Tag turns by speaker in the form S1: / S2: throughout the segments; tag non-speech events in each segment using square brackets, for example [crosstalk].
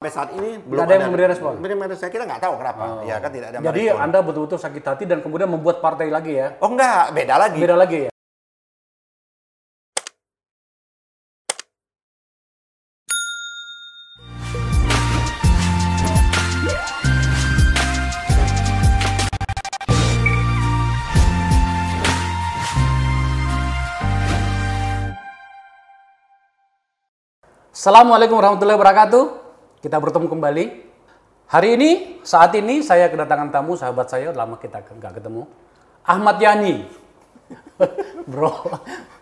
S1: Sampai saat ini
S2: Nggak ada yang memberi respon?
S1: Memberi respon. Saya kira nggak tahu kenapa. Ya kan tidak ada
S2: Jadi
S1: merespon.
S2: Anda betul-betul sakit hati dan kemudian membuat partai lagi ya?
S1: Oh enggak, beda lagi.
S2: Beda lagi ya? Assalamualaikum warahmatullahi wabarakatuh. Kita bertemu kembali. Hari ini, saat ini saya kedatangan tamu sahabat saya, lama kita nggak ketemu. Ahmad Yani. [laughs] Bro,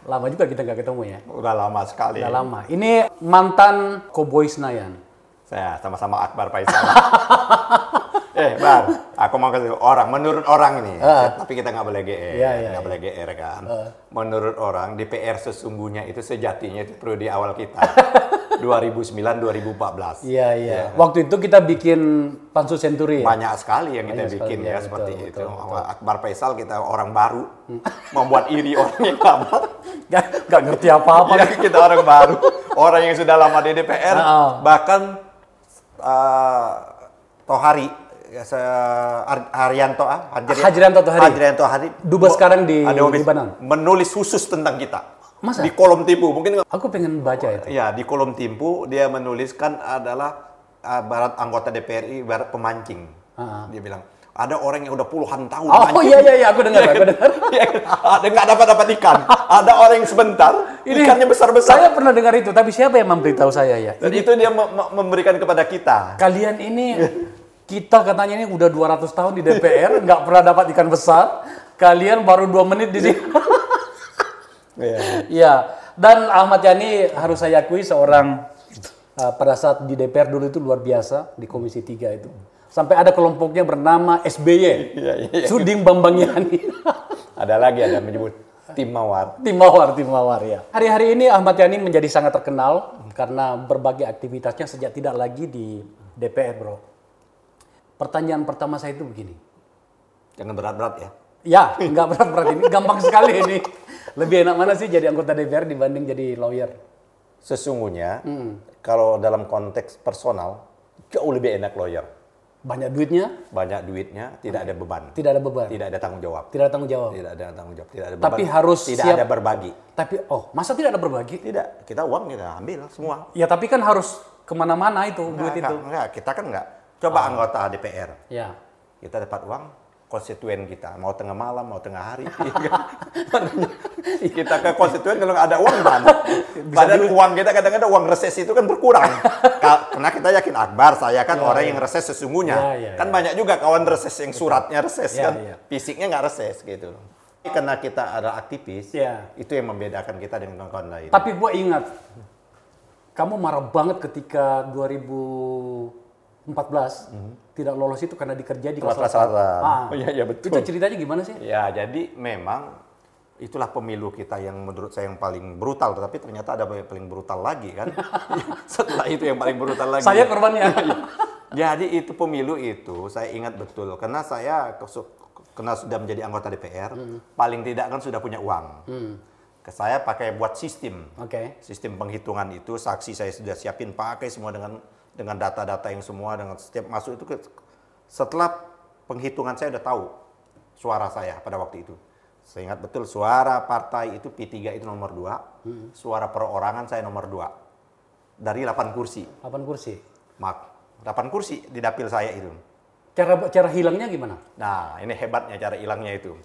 S2: lama juga kita nggak ketemu ya.
S1: Udah lama sekali.
S2: Udah lama. Ini mantan Cowboy Senayan.
S1: Saya sama-sama Akbar Faisal. [laughs] eh, Bar, aku mau kasih orang, menurut orang ini, tapi kita nggak boleh GR,
S2: Ah. Iya, iya,
S1: nggak boleh GR kan. Menurut orang, DPR sesungguhnya itu sejatinya itu perlu di awal kita. [laughs] 2009-2014.
S2: Iya, iya. Waktu itu kita bikin Pansus Senturi ya?
S1: Banyak sekali yang kita
S2: Banyak
S1: bikin
S2: sekali,
S1: ya,
S2: ya,
S1: seperti
S2: betul,
S1: itu.
S2: betul,
S1: Akbar Faisal kita orang baru, [laughs] membuat iri orang yang lama.
S2: Nggak, nggak ngerti apa-apa.
S1: Ya, kita orang baru, orang yang sudah lama di DPR,
S2: Heeh.
S1: bahkan uh, Tohari, ya, se- Ar- Haryanto, ah, Hajri-
S2: Hajrianto Tohari.
S1: Hajrianto Tohari,
S2: Dubes sekarang di
S1: ada menulis- khusus tentang kita.
S2: Masa?
S1: Di kolom Timbu, mungkin
S2: Aku pengen baca itu.
S1: ya di kolom Timbu dia menuliskan adalah uh, barat anggota DPRI barat pemancing.
S2: Ah.
S1: Dia bilang ada orang yang udah puluhan tahun
S2: Oh
S1: mancing.
S2: iya, iya, iya. Aku dengar, aku dengar. [laughs]
S1: Iya kan? ada nggak dapat dapat ikan. Ada orang yang sebentar ikannya besar besar.
S2: Saya pernah dengar itu, tapi siapa yang memberitahu saya ya?
S1: Dan itu dia me- me- memberikan kepada kita.
S2: Kalian ini, kita katanya ini udah 200 tahun di DPR, [laughs] nggak pernah dapat ikan besar. Kalian baru dua menit di sini. [laughs]
S1: Iya.
S2: Iya. Dan Ahmad Yani harus saya akui seorang uh, pada saat di DPR dulu itu luar biasa di Komisi 3 itu. Sampai ada kelompoknya bernama SBY.
S1: Iya, iya.
S2: Suding Bambang Yani. [laughs]
S1: Ada lagi ada menyebut tim mawar.
S2: tim Mawar, tim Mawar ya. Hari-hari ini Ahmad Yani menjadi sangat terkenal karena berbagai aktivitasnya sejak tidak lagi di DPR, Bro. Pertanyaan pertama saya itu begini.
S1: Jangan berat-berat ya.
S2: Ya, nggak berat-berat ini, gampang sekali ini. Lebih enak mana sih jadi anggota DPR dibanding jadi lawyer?
S1: Sesungguhnya kalau dalam konteks personal jauh lebih enak lawyer.
S2: Banyak duitnya,
S1: Banyak duitnya, tidak ada beban,
S2: tidak ada beban,
S1: tidak ada tanggung jawab,
S2: tidak ada tanggung jawab.
S1: tidak ada tanggung jawab, tidak ada beban.
S2: Tapi harus
S1: tidak
S2: siap-
S1: ada berbagi.
S2: Tapi, oh, masa tidak ada berbagi?
S1: Tidak, kita uang kita ambil semua.
S2: Ya, tapi kan harus ke mana-mana itu, duit
S1: Enggak,
S2: itu.
S1: enggak, kita kan enggak. Coba anggota DPR,
S2: Ya.
S1: kita dapat uang konstituen kita. Mau tengah malam mau tengah hari. [laughs] Iya kan? kita ke konstituen kalau ada uang mana padahal uang kita kadang-kadang uang reses itu kan berkurang. Ka- karena kita yakin Akbar saya kan orang yang reses sesungguhnya.
S2: Ya, ya,
S1: kan banyak juga kawan reses yang suratnya reses
S2: Ya,
S1: kan.
S2: ya.
S1: fisiknya nggak reses gitu karena kita ada aktivis
S2: Ya.
S1: itu yang membedakan kita dengan kawan lain.
S2: Tapi gue ingat, kamu marah banget ketika 2014 tidak lolos itu karena dikerja di
S1: Sumatera
S2: Selatan. Ah.
S1: Oh, iya, iya, betul.
S2: Itu ceritanya gimana sih?
S1: Ya, jadi memang itulah pemilu kita yang menurut saya yang paling brutal, tetapi ternyata ada yang paling brutal lagi kan. [laughs] [laughs] Setelah itu yang paling brutal lagi.
S2: Saya korbannya. [laughs]
S1: Jadi itu pemilu itu saya ingat betul karena saya karena sudah menjadi anggota DPR, paling tidak kan sudah punya uang. Ke saya pakai buat sistem.
S2: Oke.
S1: Sistem penghitungan itu saksi saya sudah siapin pakai semua dengan dengan data-data yang semua dengan setiap masuk itu ke- setelah penghitungan saya udah tahu suara saya pada waktu itu. Saya ingat betul suara partai itu P3 itu nomor 2, suara perorangan saya nomor 2. Dari 8 kursi.
S2: 8 kursi.
S1: Mak, 8 kursi di dapil saya itu.
S2: Cara cara hilangnya gimana?
S1: Nah, ini hebatnya cara hilangnya itu.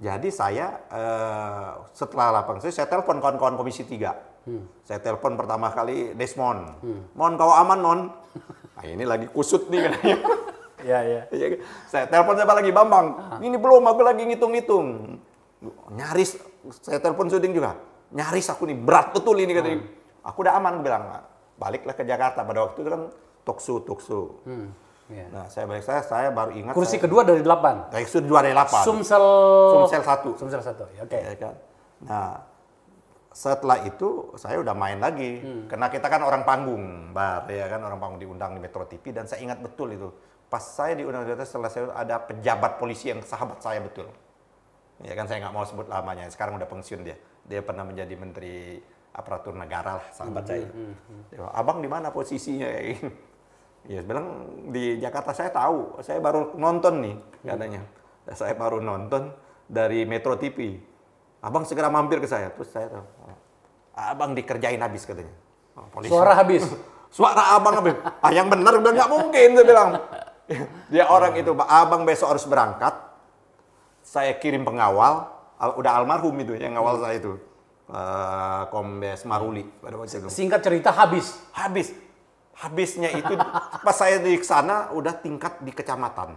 S1: Jadi saya eh, setelah 8 kursi saya telepon kawan-kawan Komisi 3. Saya telepon pertama kali Desmond. Mon, kau aman, Mon? Nah, ini lagi kusut nih katanya.
S2: Iya, [laughs] iya.
S1: Saya telepon siapa lagi Bambang. Ini belum, aku lagi ngitung-ngitung. Nyaris, saya telepon Suding juga. Nyaris aku nih berat betul ini katanya. Aku udah aman, aku bilang. Baliklah ke Jakarta pada waktu itu kan tuksu tuksu.
S2: Hmm. iya.
S1: Nah, saya balik saya, saya baru ingat.
S2: Kursi
S1: saya,
S2: kedua dari 8.
S1: Baik sudah dua dari delapan.
S2: Sumsel
S1: Sumsel satu.
S2: Sumsel satu. Ya, Oke.
S1: Ya kan? Nah, setelah itu saya udah main lagi. Karena kita kan orang panggung, bar ya kan orang panggung diundang di Metro TV dan saya ingat betul itu. Pas saya diundang di setelah saya ada pejabat polisi yang sahabat saya betul. Ya kan saya nggak mau sebut lamanya. Sekarang udah pensiun dia. Dia pernah menjadi menteri aparatur negara lah sahabat saya. Dia bilang, Abang di mana posisinya? [laughs] Ya, bilang di Jakarta saya tahu, saya baru nonton nih katanya. Saya baru nonton dari Metro TV. Abang segera mampir ke saya, terus saya tahu. oh, Abang dikerjain habis katanya. Oh, polisi.
S2: Suara habis. [laughs]
S1: Suara abang habis. Ah yang benar udah nggak mungkin saya bilang. [laughs] Dia orang itu, abang besok harus berangkat. Saya kirim pengawal, al- udah almarhum itu yang ngawal saya itu. Eh, Kombes Maruli pada waktu itu
S2: Singkat cerita habis.
S1: habis habisnya itu pas saya di sana udah tingkat di kecamatan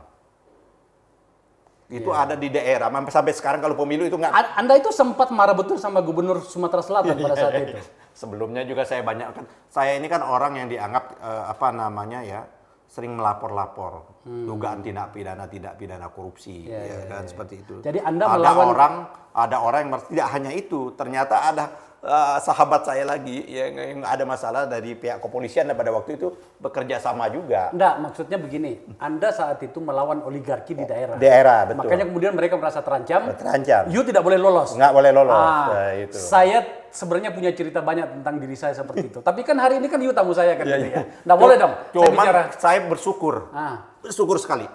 S1: itu ada di daerah. Sampai sampai sekarang kalau pemilu itu nggak
S2: Anda itu sempat marah betul sama Gubernur Sumatera Selatan pada saat itu. [laughs]
S1: sebelumnya juga saya banyak kan saya ini kan orang yang dianggap eh, apa namanya ya sering melapor-lapor. Dugaan tindak pidana tidak pidana korupsi
S2: Hmm. Ya,
S1: ya,
S2: ya,
S1: kan seperti itu.
S2: Jadi Anda
S1: ada
S2: melawan-
S1: orang ada orang yang tidak hanya itu. Ternyata ada eh, sahabat saya lagi yang, yang ada masalah dari pihak kepolisian pada waktu itu bekerja sama juga
S2: Enggak, maksudnya begini. Anda saat itu melawan oligarki di daerah.
S1: daerah betul
S2: Makanya kemudian mereka merasa terancam.
S1: terancam
S2: You tidak boleh lolos.
S1: nggak boleh lolos
S2: Ah,
S1: Nah, itu
S2: Saya sebenarnya punya cerita banyak tentang diri saya seperti itu. [laughs] Tapi kan hari ini kan you tamu saya kan.
S1: Iya,
S2: gitu
S1: iya.
S2: ya. Nggak boleh dong. Saya
S1: cuman
S2: bicara.
S1: saya bersyukur
S2: Ah,
S1: bersyukur sekali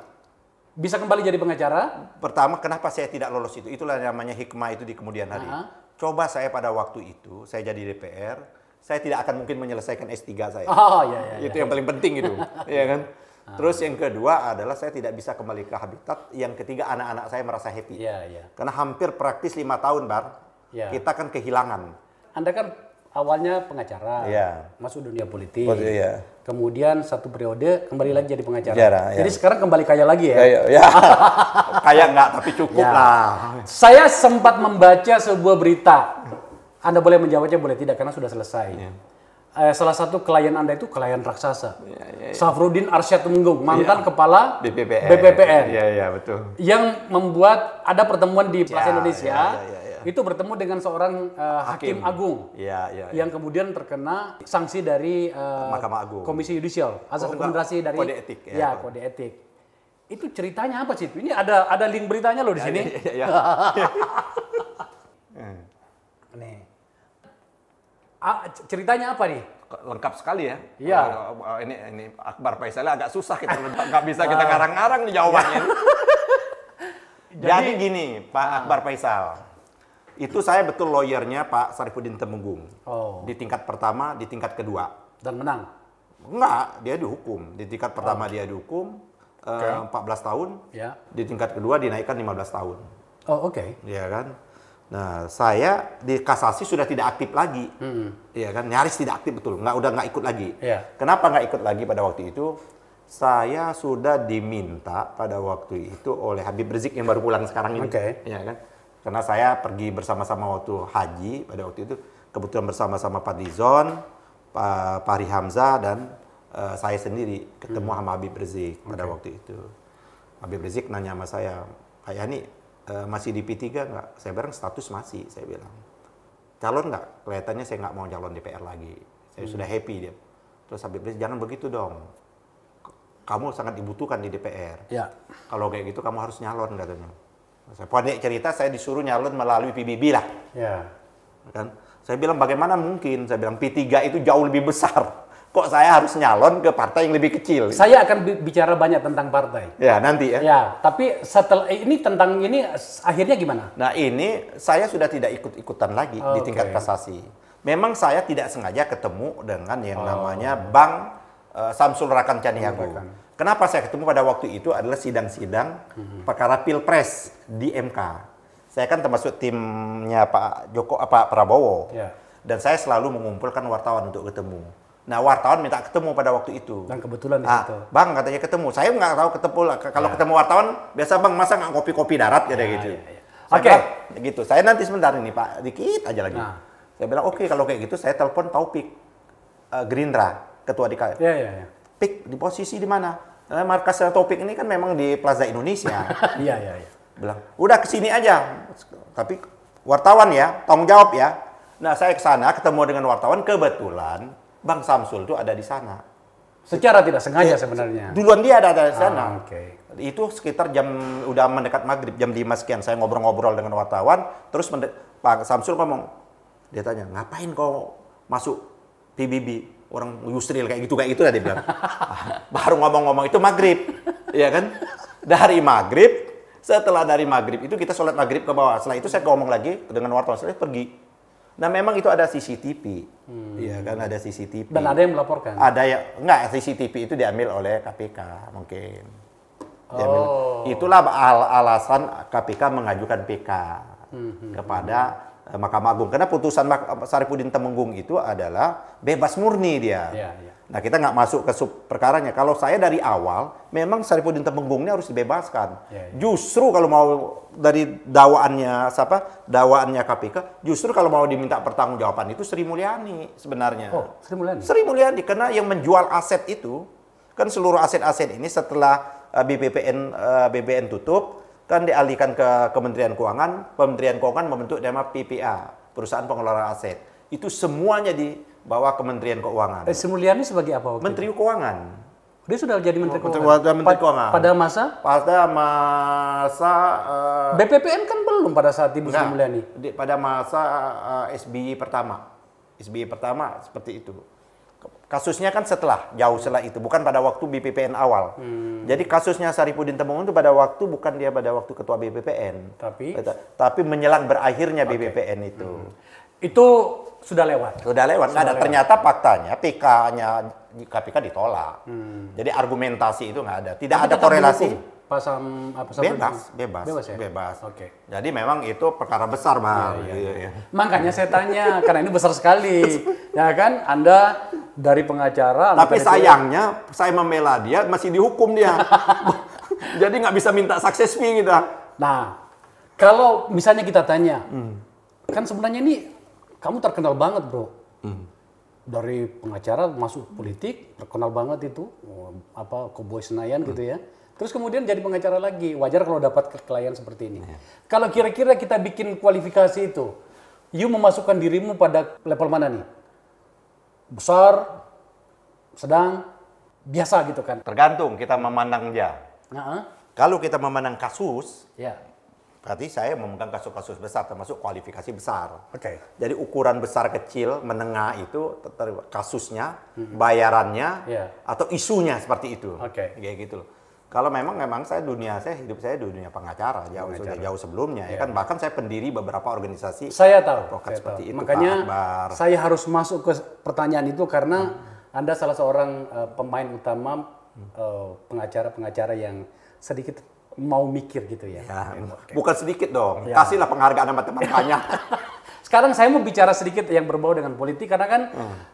S2: bisa kembali jadi pengacara.
S1: Pertama, kenapa saya tidak lolos itu? Itulah namanya hikmah itu di kemudian hari.
S2: Aha.
S1: Coba saya pada waktu itu, saya jadi DPR, saya tidak akan mungkin menyelesaikan S3 saya.
S2: Oh iya iya.
S1: itu yang paling penting itu, [laughs] ya kan? Terus yang kedua adalah saya tidak bisa kembali ke habitat. Yang ketiga, anak-anak saya merasa happy.
S2: Iya iya.
S1: Karena hampir praktis lima tahun, Bar,
S2: Iya.
S1: kita kan kehilangan.
S2: Anda kan awalnya pengacara,
S1: Iya.
S2: masuk dunia politik.
S1: Oh, iya.
S2: Kemudian satu periode kembali lagi jadi pengacara.
S1: Pengacara, iya.
S2: Jadi sekarang kembali kaya lagi ya.
S1: Ya, ya, ya. [laughs] Kayak nggak, tapi cukup
S2: Ya.
S1: lah.
S2: Saya sempat membaca sebuah berita. Anda boleh menjawabnya, boleh tidak, karena sudah selesai.
S1: Iya.
S2: Eh, salah satu klien Anda itu klien raksasa.
S1: Iya,
S2: Safrudin Arsyad Tumenggung, mantan kepala
S1: BPPN.
S2: BPPN.
S1: Iya, iya, betul.
S2: Yang membuat ada pertemuan di Plaza
S1: Ya,
S2: Indonesia,
S1: ya, ya, ya, ya.
S2: Itu bertemu dengan seorang eh, hakim. agung.
S1: Iya, iya.
S2: Yang kemudian terkena sanksi dari eh,
S1: Mahkamah Agung.
S2: Komisi Yudisial, asas
S1: Oh,
S2: rekomendasi dari
S1: Kode etik, ya.
S2: ya, kode etik. Itu ceritanya apa sih? Ini ada ada link beritanya loh di sini.
S1: Iya, iya. [laughs]
S2: Nih. Ah, c- ceritanya apa nih?
S1: lengkap sekali ya.
S2: Iya.
S1: Oh, ini ini Akbar Faisal agak susah kita [laughs] nggak bisa kita ngarang-ngarang nih jawabannya. [laughs] Jadi, gini, Pak Akbar Faisal. Itu saya betul lawyernya Pak Sarifudin Temenggung.
S2: Oh,
S1: Di tingkat pertama, di tingkat kedua.
S2: dan menang.
S1: Enggak, dia dihukum. Di tingkat pertama dia dihukum eh, 14 tahun.
S2: Ya.
S1: Di tingkat kedua dinaikkan 15 tahun.
S2: Oh, oke.
S1: Iya kan? Nah, saya di kasasi sudah tidak aktif lagi. Iya kan? Nyaris tidak aktif betul. Nggak udah nggak ikut lagi.
S2: Iya.
S1: Kenapa nggak ikut lagi pada waktu itu? Saya sudah diminta pada waktu itu oleh Habib Rizik yang baru pulang sekarang ini.
S2: Oke.
S1: Iya kan? Karena saya pergi bersama-sama waktu haji pada waktu itu kebetulan bersama-sama Pak Dizon, Pak Fahri Hamzah dan eh, saya sendiri ketemu sama Habib Rizik pada waktu itu. Habib Rizik nanya sama saya, Pak Yani eh, masih di P3 nggak? Saya bilang status masih, saya bilang. Calon nggak? Kelihatannya saya nggak mau calon DPR lagi. Saya sudah happy dia. Terus Habib Rizik jangan begitu dong. Kamu sangat dibutuhkan di DPR.
S2: Ya.
S1: Kalau kayak gitu kamu harus nyalon katanya. Saya pendek cerita saya disuruh nyalon melalui PBB lah.
S2: Ya.
S1: Kan? Saya bilang bagaimana mungkin? Saya bilang P3 itu jauh lebih besar. Kok saya harus nyalon ke partai yang lebih kecil?
S2: Saya akan bi- bicara banyak tentang partai.
S1: Ya nanti ya.
S2: Ya, tapi setelah eh, ini tentang ini akhirnya gimana?
S1: Nah ini saya sudah tidak ikut-ikutan lagi di
S2: Oke.
S1: tingkat kasasi. Memang saya tidak sengaja ketemu dengan yang namanya Bang eh, Samsul Rakan Caniago. Kenapa saya ketemu pada waktu itu adalah sidang-sidang perkara pilpres di MK. Saya kan termasuk timnya Pak Joko, Pak Prabowo.
S2: Ya.
S1: Dan saya selalu mengumpulkan wartawan untuk ketemu. Nah wartawan minta ketemu pada waktu itu.
S2: Dan kebetulan di
S1: Ah,
S2: situ.
S1: bang katanya ketemu. Saya nggak tahu ketemu lah. Kalau ketemu wartawan biasa bang masa nggak kopi-kopi darat kayak gitu.
S2: ya, ya.
S1: Saya
S2: Oke.
S1: bilang, gitu. Saya nanti sebentar ini Pak, dikit aja lagi.
S2: Nah.
S1: Saya bilang oke kalau kayak gitu saya telepon Taufik eh, Gerindra, ketua DKI.
S2: Ya, ya, ya.
S1: Pik di posisi di mana? Eh, markas Taufik ini kan memang di Plaza Indonesia. [laughs]
S2: Iya, iya, iya.
S1: bilang udah ke sini aja. Tapi wartawan ya, tanggung jawab ya. Nah saya ke sana ketemu dengan wartawan kebetulan Bang Samsul itu ada di sana.
S2: Secara tidak sengaja sebenarnya.
S1: Duluan dia ada, ada di sana.
S2: Ah, oke.
S1: Itu sekitar jam udah mendekat maghrib jam 5 sekian saya ngobrol-ngobrol dengan wartawan terus Pak Samsul ngomong dia tanya ngapain kau masuk PBB orang Yusril kayak gitu kayak itu lah dia bilang. Ah, Baru ngomong-ngomong itu maghrib, ya kan? Dari maghrib, setelah dari maghrib itu kita sholat maghrib ke bawah. Setelah itu saya ngomong lagi dengan wartawan, saya pergi. Nah memang itu ada CCTV, ya kan ada CCTV.
S2: Dan ada yang melaporkan.
S1: Ada yang enggak CCTV itu diambil oleh KPK mungkin. Diambil.
S2: Oh.
S1: Itulah al- alasan KPK mengajukan PK
S2: Hmm,
S1: kepada eh, Mahkamah Agung. Karena putusan Saripudin Temenggung itu adalah bebas murni dia.
S2: Iya, iya.
S1: Nah kita nggak masuk ke sub perkaranya. Kalau saya dari awal, memang Saripudin Temenggung ini harus dibebaskan.
S2: Iya, iya.
S1: Justru kalau mau dari dakwaannya siapa? Dakwaannya KPK, justru kalau mau diminta pertanggungjawaban itu Sri Mulyani sebenarnya.
S2: Oh, Sri Mulyani.
S1: Sri Mulyani karena yang menjual aset itu kan seluruh aset-aset ini setelah uh, BPPN uh, BBN tutup kan dialihkan ke Kementerian Keuangan, Kementerian Keuangan membentuk nama PPA, perusahaan pengelola aset. Itu semuanya di bawah Kementerian Keuangan.
S2: Eh, Sri Mulyani sebagai apa waktu itu?
S1: Menteri Keuangan.
S2: Dia sudah jadi Menteri
S1: Menteri-
S2: Keuangan.
S1: Menteri
S2: Pa-
S1: Keuangan.
S2: Pada masa
S1: Pada masa uh,
S2: BPPN kan belum pada saat Ibu Sri Mulyani.
S1: di- pada masa uh, SBY pertama. SBY pertama seperti itu. Kasusnya kan setelah, jauh setelah itu, bukan pada waktu BPPN awal.
S2: Hmm.
S1: Jadi kasusnya Saripudin Temenggung itu pada waktu bukan dia pada waktu ketua BPPN.
S2: Tapi
S1: Tapi menjelang berakhirnya BPPN itu.
S2: itu sudah lewat.
S1: Sudah lewat, nggak ada. Ternyata faktanya PK-nya KPK ditolak. Jadi argumentasi itu nggak ada. Tidak
S2: Hmm. Tapi
S1: ada korelasi.
S2: mendukung Pasam apa sampai
S1: Bebas, bebas,
S2: Bebas ya.
S1: bebas.
S2: Oke.
S1: Jadi memang itu perkara besar, bang. Iya, iya.
S2: Makanya saya tanya karena ini besar sekali. [laughs] ya kan? Anda dari pengacara
S1: Tapi
S2: maka itu-
S1: sayangnya saya membela dia masih dihukum dia. [laughs] [laughs] Jadi nggak bisa minta sukses fee kita.
S2: Nah, kalau misalnya kita tanya,
S1: Hmm.
S2: kan sebenarnya ini kamu terkenal banget, bro.
S1: Hmm.
S2: Dari pengacara masuk politik, terkenal banget itu, oh, apa Cowboy Senayan
S1: Hmm.
S2: gitu ya. Terus kemudian jadi pengacara lagi, wajar kalau dapat ke klien seperti ini.
S1: Iya.
S2: Kalau kira-kira kita bikin kualifikasi itu, you memasukkan dirimu pada level mana nih? Besar, sedang, biasa gitu kan?
S1: Tergantung kita memandang dia.
S2: Nah,
S1: Kalau kita memandang kasus,
S2: ya,
S1: berarti saya memegang kasus-kasus besar termasuk kualifikasi besar.
S2: oke.
S1: Jadi ukuran besar kecil menengah itu kasusnya, bayarannya,
S2: Iya.
S1: atau isunya seperti itu.
S2: Oke.
S1: Kayak gitu loh. Kalau memang memang saya dunia saya hidup saya dunia pengacara jauh sudah jauh sebelumnya ya kan bahkan saya pendiri beberapa organisasi
S2: Saya tahu.
S1: Advokat
S2: saya
S1: seperti
S2: tahu.
S1: itu,
S2: Makanya
S1: Pak Akbar.
S2: saya harus masuk ke pertanyaan itu karena Anda salah seorang eh, pemain utama eh, pengacara-pengacara yang sedikit mau mikir gitu ya.
S1: Ya, bukan sedikit dong. Kasihlah penghargaan sama teman-temannya. [laughs]
S2: Sekarang saya mau bicara sedikit yang berbau dengan politik karena kan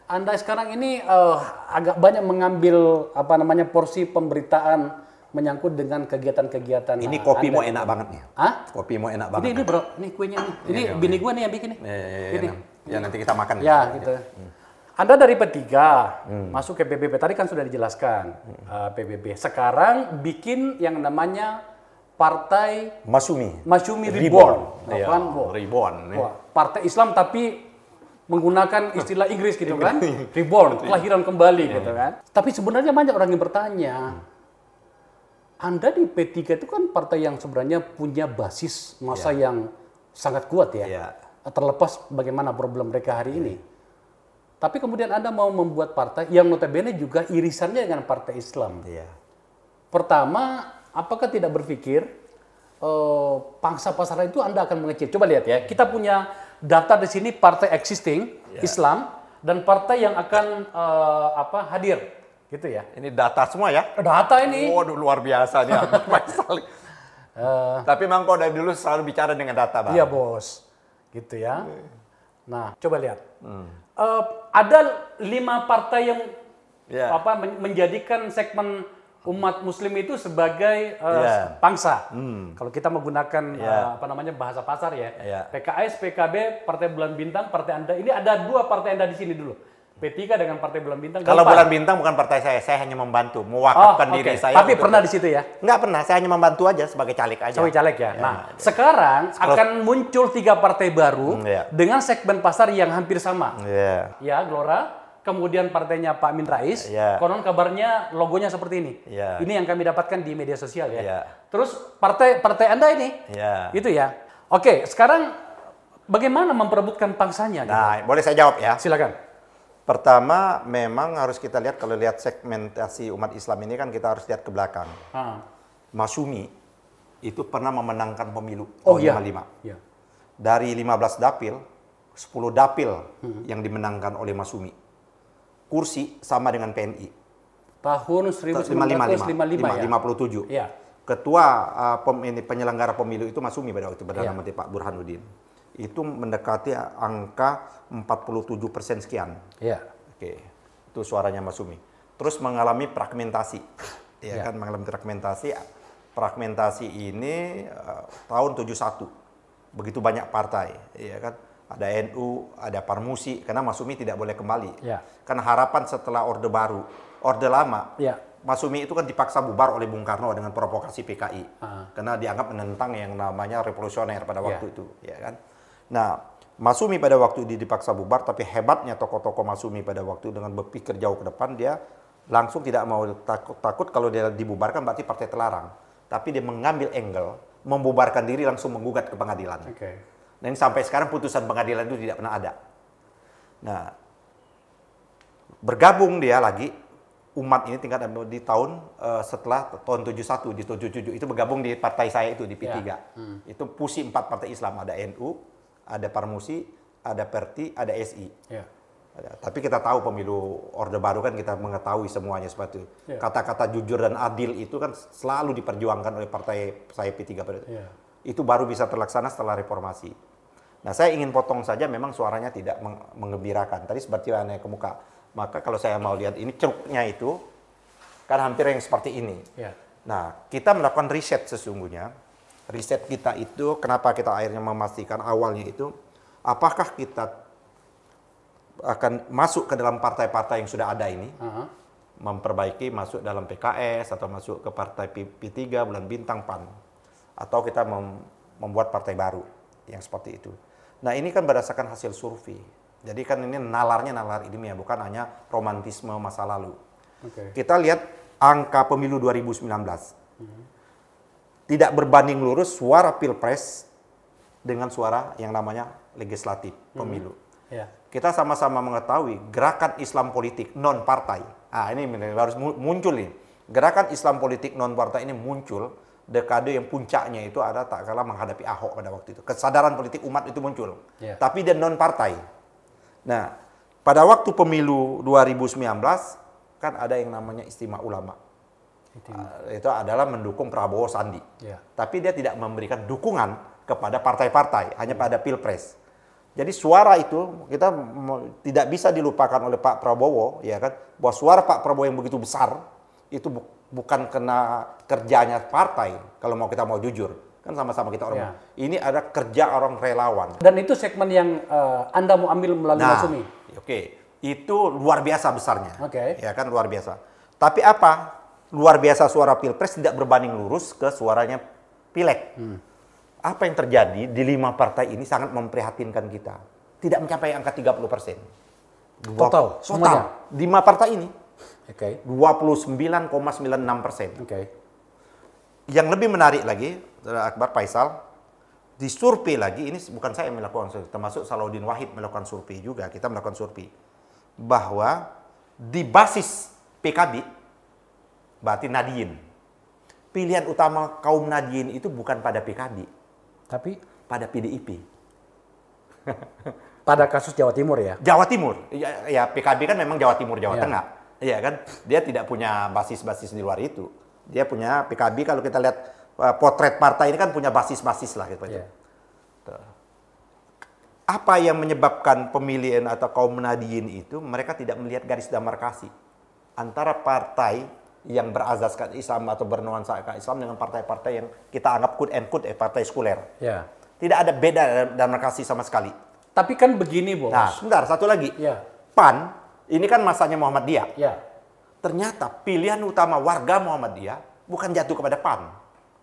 S2: Anda sekarang ini eh, agak banyak mengambil apa namanya porsi pemberitaan menyangkut dengan kegiatan-kegiatan.
S1: Ini kopimu
S2: Anda.
S1: enak banget nih.
S2: Hah?
S1: Kopimu enak
S2: Ini
S1: banget.
S2: ini bro, ini kuenya nih. Ini bini gua nih yang bikin nih.
S1: Ya, ya, ya,
S2: Ini.
S1: ya, ya, nanti kita makan.
S2: Ya, gitu. Anda dari P3 masuk ke PBB tadi kan sudah dijelaskan eh, PBB. Sekarang bikin yang namanya Partai
S1: Masumi.
S2: Masyumi
S1: Reborn.
S2: Reborn.
S1: Iya,
S2: wah.
S1: Reborn.
S2: Wah, Partai Islam tapi menggunakan istilah Inggris gitu kan. [laughs] Reborn, kelahiran kembali gitu kan. Tapi sebenarnya banyak orang yang bertanya, Anda di P3 itu kan partai yang sebenarnya punya basis masa yang sangat kuat ya.
S1: Iya.
S2: Terlepas bagaimana problem mereka hari ini. Tapi kemudian Anda mau membuat partai yang notabene juga irisannya dengan partai Islam.
S1: Iya.
S2: Pertama, apakah tidak berpikir eh, pangsa pasar itu Anda akan mengecil? Coba lihat ya, kita punya data di sini partai existing Islam dan partai yang akan eh, apa hadir, gitu ya.
S1: Ini data semua ya.
S2: Data ini,
S1: Waduh luar biasa. Faisal. [laughs]
S2: eh,
S1: Tapi memang kau dari dulu selalu bicara dengan data, Bang.
S2: iya bos, gitu ya. Nah, coba lihat. Eh, ada lima partai yang
S1: Iya.
S2: apa men- menjadikan segmen umat muslim itu sebagai eh,
S1: Iya.
S2: pangsa. Kalau kita menggunakan
S1: Iya.
S2: eh, apa namanya bahasa pasar ya.
S1: Iya.
S2: PKS, PKB, Partai Bulan Bintang, Partai Anda. Ini ada dua partai Anda di sini dulu. P3 dengan Partai Bulan Bintang.
S1: Kalau bulan bintang bukan partai saya, saya hanya membantu,
S2: Oh,
S1: mewakafkan
S2: oke.
S1: diri saya.
S2: Tapi pernah di situ ya.
S1: Nggak pernah, saya hanya membantu aja sebagai caleg aja.
S2: Cawe caleg ya. Nah, sekarang akan muncul tiga partai baru
S1: Hmm, iya.
S2: dengan segmen pasar yang hampir sama.
S1: Iya.
S2: Ya, Gelora, kemudian partainya Pak Amin Rais,
S1: Iya.
S2: konon kabarnya logonya seperti ini.
S1: Iya.
S2: Ini yang kami dapatkan di media sosial ya.
S1: Iya.
S2: Terus partai partai Anda ini,
S1: Iya.
S2: itu ya. Oke, sekarang bagaimana memperebutkan pangsanya? gitu?
S1: Nah, boleh saya jawab ya.
S2: Silakan.
S1: Pertama, memang harus kita lihat kalau lihat segmentasi umat Islam ini kan kita harus lihat ke belakang.
S2: Ah.
S1: Masumi itu pernah memenangkan pemilu
S2: Oh
S1: tahun
S2: iya.
S1: 55.
S2: Iya.
S1: Dari 15 dapil, 10 dapil
S2: Hmm.
S1: yang dimenangkan oleh Masumi. Kursi sama dengan PNI.
S2: Tahun 1955 ya.
S1: 57.
S2: Iya.
S1: Ketua uh, pem- ini, penyelenggara pemilu itu Masumi pada waktu itu Perdana
S2: Iya.
S1: Menteri Pak Burhanuddin. Itu mendekati angka 47 persen sekian.
S2: Iya.
S1: Oke, itu suaranya Masumi. Terus mengalami fragmentasi, ya,
S2: Ya.
S1: kan mengalami fragmentasi. Fragmentasi ini eh, tahun 71, begitu banyak partai, ya kan. Ada NU, ada Parmusi, karena Masumi tidak boleh kembali.
S2: Ya.
S1: Karena harapan setelah Orde Baru, Orde Lama,
S2: Ya.
S1: Masumi itu kan dipaksa bubar oleh Bung Karno dengan provokasi PKI,
S2: Ah.
S1: karena dianggap menentang yang namanya revolusioner pada waktu
S2: Ya.
S1: itu, ya kan. Nah, Masumi pada waktu itu dipaksa bubar, tapi hebatnya tokoh-tokoh Masumi pada waktu itu dengan berpikir jauh ke depan, dia langsung tidak mau takut, takut kalau dia dibubarkan berarti partai terlarang. Tapi dia mengambil angle, membubarkan diri langsung menggugat ke pengadilan.
S2: Oke.
S1: Dan sampai sekarang putusan pengadilan itu tidak pernah ada. Nah, bergabung dia lagi umat ini tingkat di tahun eh, setelah tahun 71 di tahun 77 itu bergabung di partai saya itu di P3.
S2: Ya.
S1: Itu pusi empat partai Islam ada NU, ada Parmusi, ada Perti, ada SI. Ada. Tapi kita tahu pemilu Orde Baru kan kita mengetahui semuanya seperti itu.
S2: Ya.
S1: Kata-kata jujur dan adil itu kan selalu diperjuangkan oleh partai saya P3 pada itu. Itu baru bisa terlaksana setelah reformasi. Nah, saya ingin potong saja memang suaranya tidak meng- mengembirakan. Tadi seperti yang naik ke muka. Maka kalau saya mau lihat ini ceruknya itu kan hampir yang seperti ini.
S2: Iya.
S1: Nah, kita melakukan riset sesungguhnya. Riset kita itu, kenapa kita akhirnya memastikan awalnya itu, apakah kita akan masuk ke dalam partai-partai yang sudah ada ini,
S2: Aha.
S1: memperbaiki masuk dalam PKS atau masuk ke partai P- P3 bulan bintang PAN atau kita mem- membuat partai baru yang seperti itu. Nah ini kan berdasarkan hasil survei. Jadi kan ini nalarnya nalar ilmiah bukan hanya romantisme masa lalu.
S2: Oke.
S1: Kita lihat angka pemilu 2019. Tidak berbanding lurus suara pilpres dengan suara yang namanya legislatif pemilu
S2: Iya.
S1: kita sama-sama mengetahui gerakan Islam politik non partai. Ah ini harus mu- muncul nih. Gerakan Islam politik non partai ini muncul dekade yang puncaknya itu ada tak kalah menghadapi Ahok pada waktu itu. Kesadaran politik umat itu muncul.
S2: Ya.
S1: Tapi dia non partai. Nah, pada waktu pemilu 2019 kan ada yang namanya istimewa ulama.
S2: Itu.
S1: Ah, itu adalah mendukung Prabowo Sandi.
S2: Ya.
S1: Tapi dia tidak memberikan dukungan kepada partai-partai, hanya pada pilpres. Jadi suara itu kita tidak bisa dilupakan oleh Pak Prabowo, ya kan? Bahwa suara Pak Prabowo yang begitu besar itu bu- bukan kena kerjanya partai. Kalau mau kita mau jujur, kan sama-sama kita orang.
S2: Ya.
S1: Ini ada kerja orang relawan.
S2: Dan itu segmen yang eh, Anda mau ambil melalui
S1: Nah, oke, itu luar biasa besarnya.
S2: Oke.
S1: Ya kan luar biasa. Tapi apa? Luar biasa suara pilpres tidak berbanding lurus ke suaranya pileg.
S2: Hmm.
S1: Apa yang terjadi di lima partai ini sangat memprihatinkan kita. Tidak mencapai angka 30 persen.
S2: Total, semuanya?
S1: Total. Lima partai ini
S2: Oke.
S1: 29,96 persen.
S2: Oke.
S1: Yang lebih menarik lagi, Akbar Faisal, di survei lagi, ini bukan saya yang melakukan survei, termasuk Salahuddin Wahid melakukan survei juga, kita melakukan survei. Bahwa di basis PKB, berarti Nadiyin, pilihan utama kaum Nadiyin itu bukan pada PKB,
S2: Tapi
S1: pada PDIP. [laughs]
S2: pada kasus Jawa Timur ya.
S1: Jawa Timur, ya, ya PKB kan memang Jawa Timur, Jawa
S2: Ya.
S1: Tengah. Iya kan, dia tidak punya basis-basis di luar itu. Dia punya PKB kalau kita lihat uh, potret partai ini kan punya basis-basis lah gitu.
S2: Iya.
S1: apa yang menyebabkan pemilihan atau kaum Nadiyin itu mereka tidak melihat garis demarkasi antara partai yang berazaskan Islam atau bernuansa Islam dengan partai-partai yang kita anggap quote and quote eh, partai sekuler.
S2: Ya.
S1: Tidak ada beda demarkasi sama sekali.
S2: Tapi kan begini, Bos.
S1: Nah, sebentar satu lagi.
S2: Ya.
S1: PAN ini kan masanya Muhammadiyah.
S2: Ya.
S1: Ternyata pilihan utama warga Muhammadiyah bukan jatuh kepada PAN,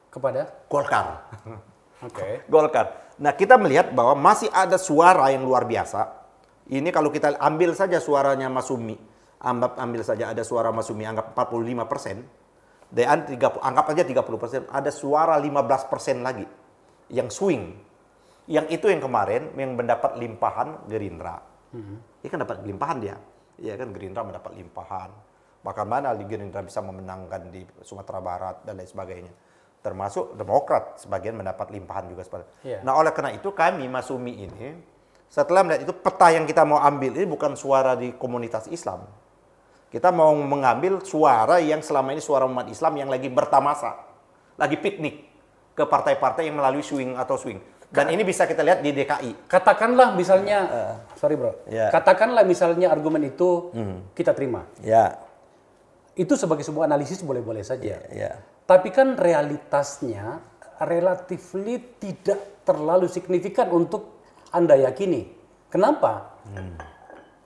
S2: Kepada
S1: Golkar. [laughs]
S2: Oke.
S1: Golkar. Nah, kita melihat bahwa masih ada suara yang luar biasa. Ini kalau kita ambil saja suaranya Masumi, anggap ambil saja ada suara Masumi anggap 45 persen, dan 30, anggap aja 30 persen, ada suara 15 persen lagi yang swing. Yang itu yang kemarin yang mendapat limpahan Gerindra. Dia kan dapat limpahan dia. Ya kan Gerindra mendapat limpahan. Bahkan mana Gerindra bisa memenangkan di Sumatera Barat dan lain sebagainya. Termasuk Demokrat sebagian mendapat limpahan juga.
S2: Iya.
S1: Nah oleh karena itu kami Masumi ini setelah melihat itu peta yang kita mau ambil ini bukan suara di komunitas Islam. Kita mau mengambil suara yang selama ini suara umat Islam yang lagi bertamasa, lagi piknik ke partai-partai yang melalui swing atau swing. Dan ini bisa kita lihat di DKI.
S2: Katakanlah misalnya, sorry bro,
S1: Ya.
S2: katakanlah misalnya argumen itu kita terima.
S1: Ya,
S2: Itu sebagai sebuah analisis boleh-boleh saja.
S1: ya.
S2: Tapi kan realitasnya relatively tidak terlalu signifikan untuk Anda yakini. Kenapa? A-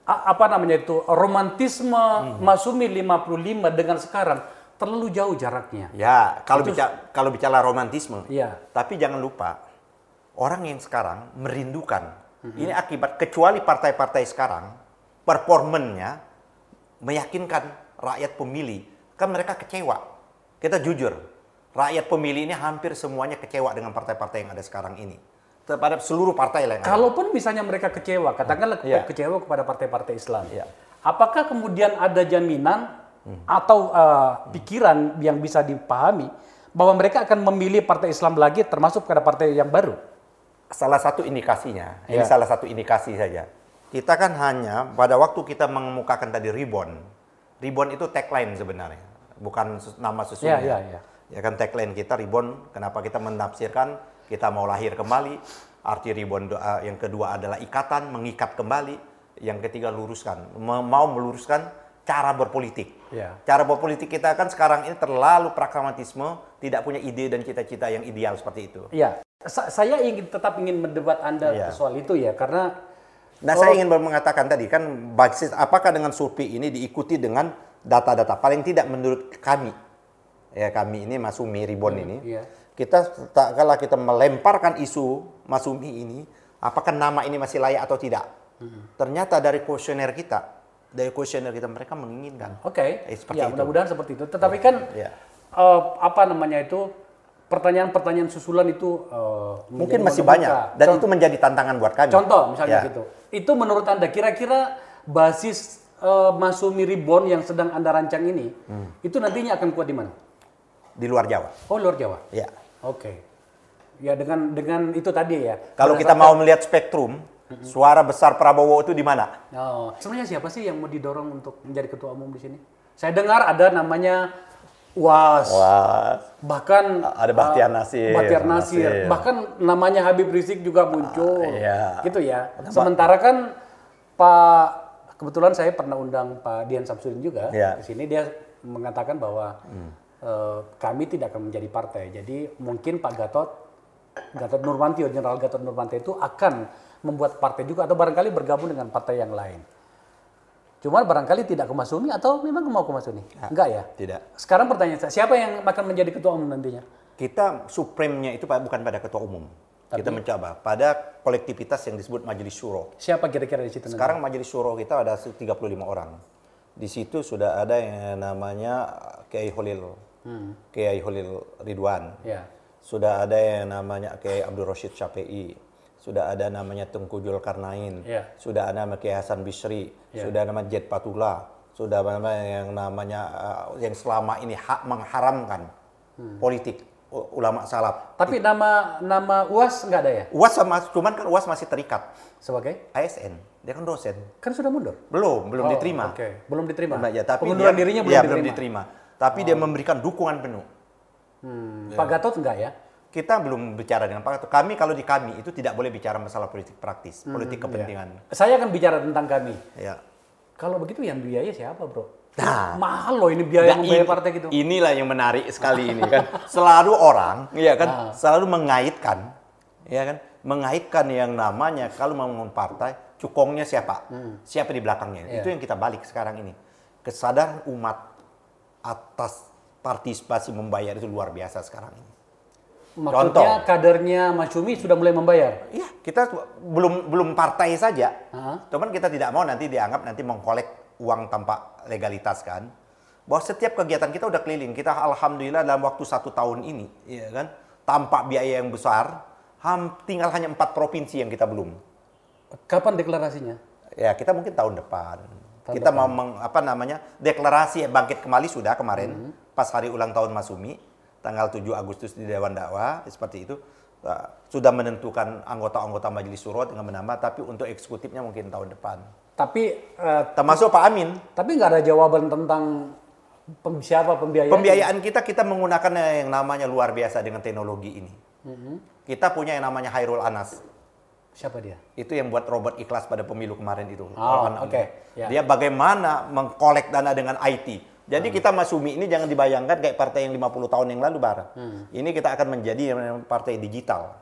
S2: apa namanya itu? Romantisme Masumi 55 dengan sekarang terlalu jauh jaraknya.
S1: Ya, kalau bicara kalau bicara romantisme.
S2: Iya.
S1: Tapi jangan lupa orang yang sekarang merindukan. Ini akibat kecuali partai-partai sekarang performennya meyakinkan rakyat pemilih. Kan mereka kecewa. Kita jujur, rakyat pemilih ini hampir semuanya kecewa dengan partai-partai yang ada sekarang ini. Terhadap seluruh partai lain.
S2: Kalaupun misalnya mereka kecewa, katakanlah
S1: Iya.
S2: kecewa kepada partai-partai Islam.
S1: Iya.
S2: Apakah kemudian ada jaminan atau uh, pikiran yang bisa dipahami bahwa mereka akan memilih partai Islam lagi termasuk pada partai yang baru?
S1: salah satu indikasinya, ini
S2: Ya.
S1: salah satu indikasi saja. Kita kan hanya pada waktu kita mengemukakan tadi ribbon, ribbon itu tagline sebenarnya, bukan nama sesungguhnya.
S2: Ya, ya, ya.
S1: Ya kan tagline kita ribbon, kenapa kita menafsirkan kita mau lahir kembali, arti ribbon doa yang kedua adalah ikatan, mengikat kembali, yang ketiga luruskan, mau meluruskan cara berpolitik.
S2: Ya.
S1: Cara berpolitik kita kan sekarang ini terlalu pragmatisme, tidak punya ide dan cita-cita yang ideal seperti itu.
S2: Iya, Sa- saya ingin tetap ingin mendebat Anda
S1: Iya.
S2: soal itu ya karena
S1: Nah, saya ingin mengatakan tadi kan basis apakah dengan survei ini diikuti dengan data-data paling tidak menurut kami ya kami ini Masumi Ribon ini
S2: iya.
S1: Kita tak kala kita melemparkan isu Masumi ini apakah nama ini masih layak atau tidak ternyata dari kuesioner kita dari kuesioner kita mereka menginginkan
S2: Oke,
S1: Eh, seperti
S2: ya
S1: itu.
S2: mudah-mudahan seperti itu. Tetapi kan
S1: ya.
S2: eh, apa namanya itu pertanyaan-pertanyaan susulan itu eh,
S1: mungkin masih banyak dan
S2: Con-
S1: itu menjadi tantangan buat kami
S2: Contoh misalnya
S1: Ya.
S2: gitu. Itu menurut Anda kira-kira basis eh, Masumi Ribon yang sedang Anda rancang ini
S1: Hmm.
S2: itu nantinya akan kuat di mana?
S1: di luar Jawa
S2: Oh, luar Jawa.
S1: ya
S2: Oke. Ya dengan dengan itu tadi ya.
S1: kalau kita mau melihat spektrum suara besar Prabowo itu di mana
S2: Oh, sebenarnya siapa sih yang mau didorong untuk menjadi ketua umum di sini? Saya dengar ada namanya Was,
S1: Wah,
S2: bahkan
S1: Ada Bahtiar
S2: uh,
S1: Nasir.
S2: Bahtiar Nasir,
S1: Nasir.
S2: bahkan namanya Habib Rizik juga muncul,
S1: iya.
S2: gitu ya. Sementara kan Pak kebetulan saya pernah undang Pak Dian Samsudin juga
S1: Iya.
S2: di sini dia mengatakan bahwa eh, kami tidak akan menjadi partai. Jadi mungkin Pak Gatot Gatot Nurmantio, Jenderal Gatot Nurmantio itu akan membuat partai juga atau barangkali bergabung dengan partai yang lain. Cuma barangkali tidak ke Masumi atau memang mau ke Masumi? Enggak ya?
S1: tidak
S2: Sekarang pertanyaan saya, siapa yang akan menjadi ketua umum nantinya?
S1: kita supremnya itu Pak, bukan pada ketua umum. Kita mencoba pada kolektivitas yang disebut Majelis Syuro.
S2: Siapa kira-kira di situ nanti?
S1: Sekarang Majelis Syuro kita ada 35 orang. Di situ sudah ada yang namanya Kiai Holil, Kiai Holil Ridwan.
S2: Ya.
S1: Sudah ada yang namanya Kiai Abdul Rashid Syafi'i. Sudah ada namanya Tengku Zulkarnain.
S2: Ya.
S1: Sudah ada nama Kiai Hasan Bisri.
S2: Ya.
S1: Sudah nama Jet Patula. Sudah ada nama yang namanya uh, yang selama ini hak mengharamkan politik u- ulama salaf.
S2: Tapi nama nama UAS nggak ada ya?
S1: UAS sama cuman kan UAS masih terikat
S2: Sebagai?
S1: ASN. Dia kan dosen.
S2: Kan sudah mundur.
S1: Belum, belum
S2: Oh,
S1: diterima.
S2: Oke, belum diterima.
S1: Nah, ya, tapi
S2: Pengunduran
S1: dia-
S2: dirinya belum
S1: ya,
S2: diterima.
S1: belum diterima. Tapi dia memberikan dukungan penuh.
S2: Hmm, Pak Gatot enggak ya?
S1: Kita belum bicara dengan Pak Gatot. Kami kalau di kami itu tidak boleh bicara masalah politik praktis, politik kepentingan.
S2: Saya akan bicara tentang kami.
S1: Ya.
S2: Kalau begitu yang biaya siapa, Bro?
S1: Nah.
S2: mahal loh ini biaya
S1: Nah,
S2: membayar partai gitu.
S1: Inilah yang menarik sekali ini kan. [laughs] Selalu orang, iya kan, selalu mengaitkan, ya kan, mengaitkan yang namanya kalau mau membangun partai, cukongnya siapa, siapa di belakangnya.
S2: Iya.
S1: Itu yang kita balik sekarang ini. Kesadaran umat atas partisipasi membayar itu luar biasa sekarang ini.
S2: Maksudnya kadernya Mas Cumi sudah mulai membayar.
S1: Iya, kita belum belum partai saja.
S2: Hah?
S1: Cuman kita tidak mau nanti dianggap nanti mengkolek uang tanpa legalitas kan. Bahwa setiap kegiatan kita udah keliling. Kita alhamdulillah dalam waktu satu tahun ini, ya kan, tanpa biaya yang besar, ham, tinggal hanya empat provinsi yang kita belum.
S2: Kapan deklarasinya?
S1: Ya kita mungkin tahun depan. Kita mau meng- apa namanya deklarasi bangkit kembali sudah kemarin pas hari ulang tahun Masumi tanggal 7 Agustus di Dewan Dakwah seperti itu. Uh, sudah menentukan anggota-anggota Majelis Suro dengan menambah tapi untuk eksekutifnya mungkin tahun depan.
S2: Tapi eh,
S1: termasuk Pak Amin.
S2: tapi nggak ada jawaban tentang pem, siapa pembiayaan.
S1: pembiayaan kita kita menggunakan yang namanya luar biasa dengan teknologi ini. Kita punya yang namanya Hairul Anas
S2: Siapa dia?
S1: itu yang buat robot ikhlas pada pemilu kemarin itu.
S2: Oh, oke.
S1: muda.
S2: Ya.
S1: Dia bagaimana mengkolek dana dengan IT. Jadi
S2: Hmm.
S1: kita Masumi ini jangan dibayangkan kayak partai yang 50 tahun yang lalu bareng.
S2: Hmm.
S1: Ini kita akan menjadi partai digital.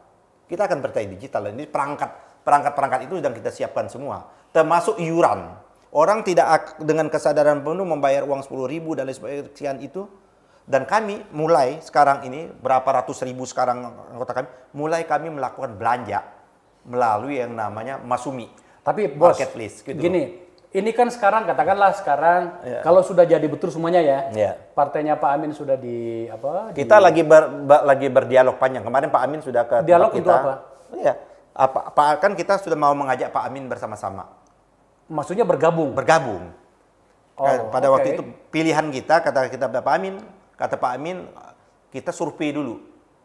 S1: Kita akan partai digital. Ini perangkat perangkat-perangkat itu sedang kita siapkan semua. Termasuk iuran. Orang tidak ak- dengan kesadaran penuh membayar uang 10 ribu dan lain sebagainya itu. Dan kami mulai sekarang ini berapa ratus ribu sekarang anggota kami mulai kami melakukan belanja melalui yang namanya Masumi.
S2: Tapi bos,
S1: Marketplace, gitu
S2: gini, ini kan sekarang katakanlah sekarang
S1: Iya.
S2: kalau sudah jadi betul semuanya ya,
S1: Iya.
S2: partainya Pak Amin sudah di apa? di-
S1: Kita lagi ber- ba- lagi berdialog panjang. Kemarin Pak Amin sudah ke
S2: Dialog
S1: kita.
S2: untuk apa?
S1: Iya. Apa, apa kan kita sudah mau mengajak Pak Amin bersama-sama
S2: maksudnya bergabung.
S1: bergabung.
S2: Oh,
S1: Eh, Pada
S2: oke.
S1: waktu itu pilihan kita kata kita Pak Amin, kata Pak Amin kita survei dulu.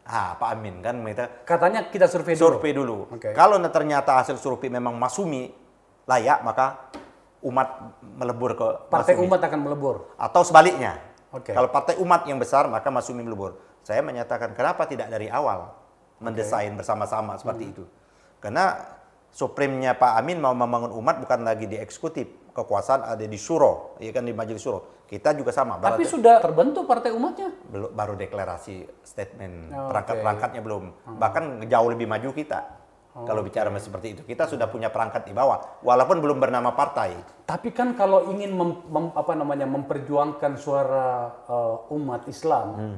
S1: Ah, Pak Amin kan kita
S2: Katanya kita survei dulu.
S1: survei dulu.
S2: Oke.
S1: Kalau ternyata hasil survei memang Masumi layak, maka umat melebur ke
S2: Partai
S1: Masumi.
S2: Umat akan melebur.
S1: Atau sebaliknya.
S2: Oke.
S1: Kalau partai umat yang besar, maka Masumi melebur. Saya menyatakan kenapa tidak dari awal mendesain bersama-sama seperti
S2: Hmm.
S1: itu. Karena supremnya Pak Amin mau membangun umat bukan lagi di eksekutif. Kekuasaan ada di Suro, ya kan di Majelis Suro. Kita juga sama.
S2: Tapi
S1: berarti-
S2: sudah terbentuk partai umatnya.
S1: belum baru deklarasi statement
S2: Oh,
S1: perangkat-perangkatnya belum bahkan jauh lebih maju kita kalau bicara seperti itu kita sudah punya perangkat di bawah walaupun belum bernama partai
S2: Tapi kan kalau ingin mem- mem- apa namanya memperjuangkan suara eh, umat Islam,
S1: Hmm.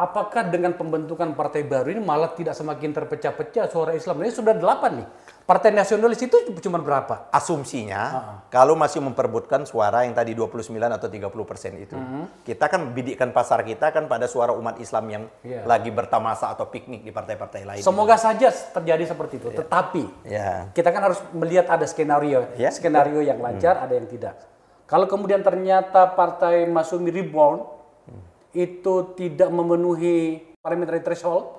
S2: Apakah dengan pembentukan partai baru ini malah tidak semakin terpecah-pecah suara Islam? Ini sudah delapan nih. Partai nasionalis itu cuma berapa?
S1: asumsinya kalau masih memperbutkan suara yang tadi 29 atau 30 persen itu kita kan bidikkan pasar kita kan pada suara umat Islam yang
S2: Iya.
S1: lagi bertamasa atau piknik di partai-partai lain
S2: Semoga saja terjadi seperti itu. Tetapi
S1: ya
S2: kita kan harus melihat ada skenario,
S1: Ya,
S2: skenario yang lancar, ada yang tidak. Kalau kemudian ternyata partai Masumi Reborn itu tidak memenuhi parliamentary threshold,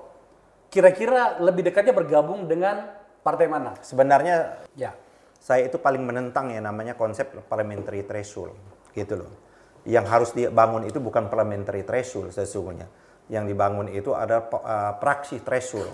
S2: kira-kira lebih dekatnya bergabung dengan partai mana?
S1: sebenarnya
S2: Ya,
S1: saya itu paling menentang ya namanya konsep parliamentary threshold gitu loh. Yang harus dibangun itu bukan parliamentary threshold sesungguhnya. Yang dibangun itu ada uh, praksi threshold.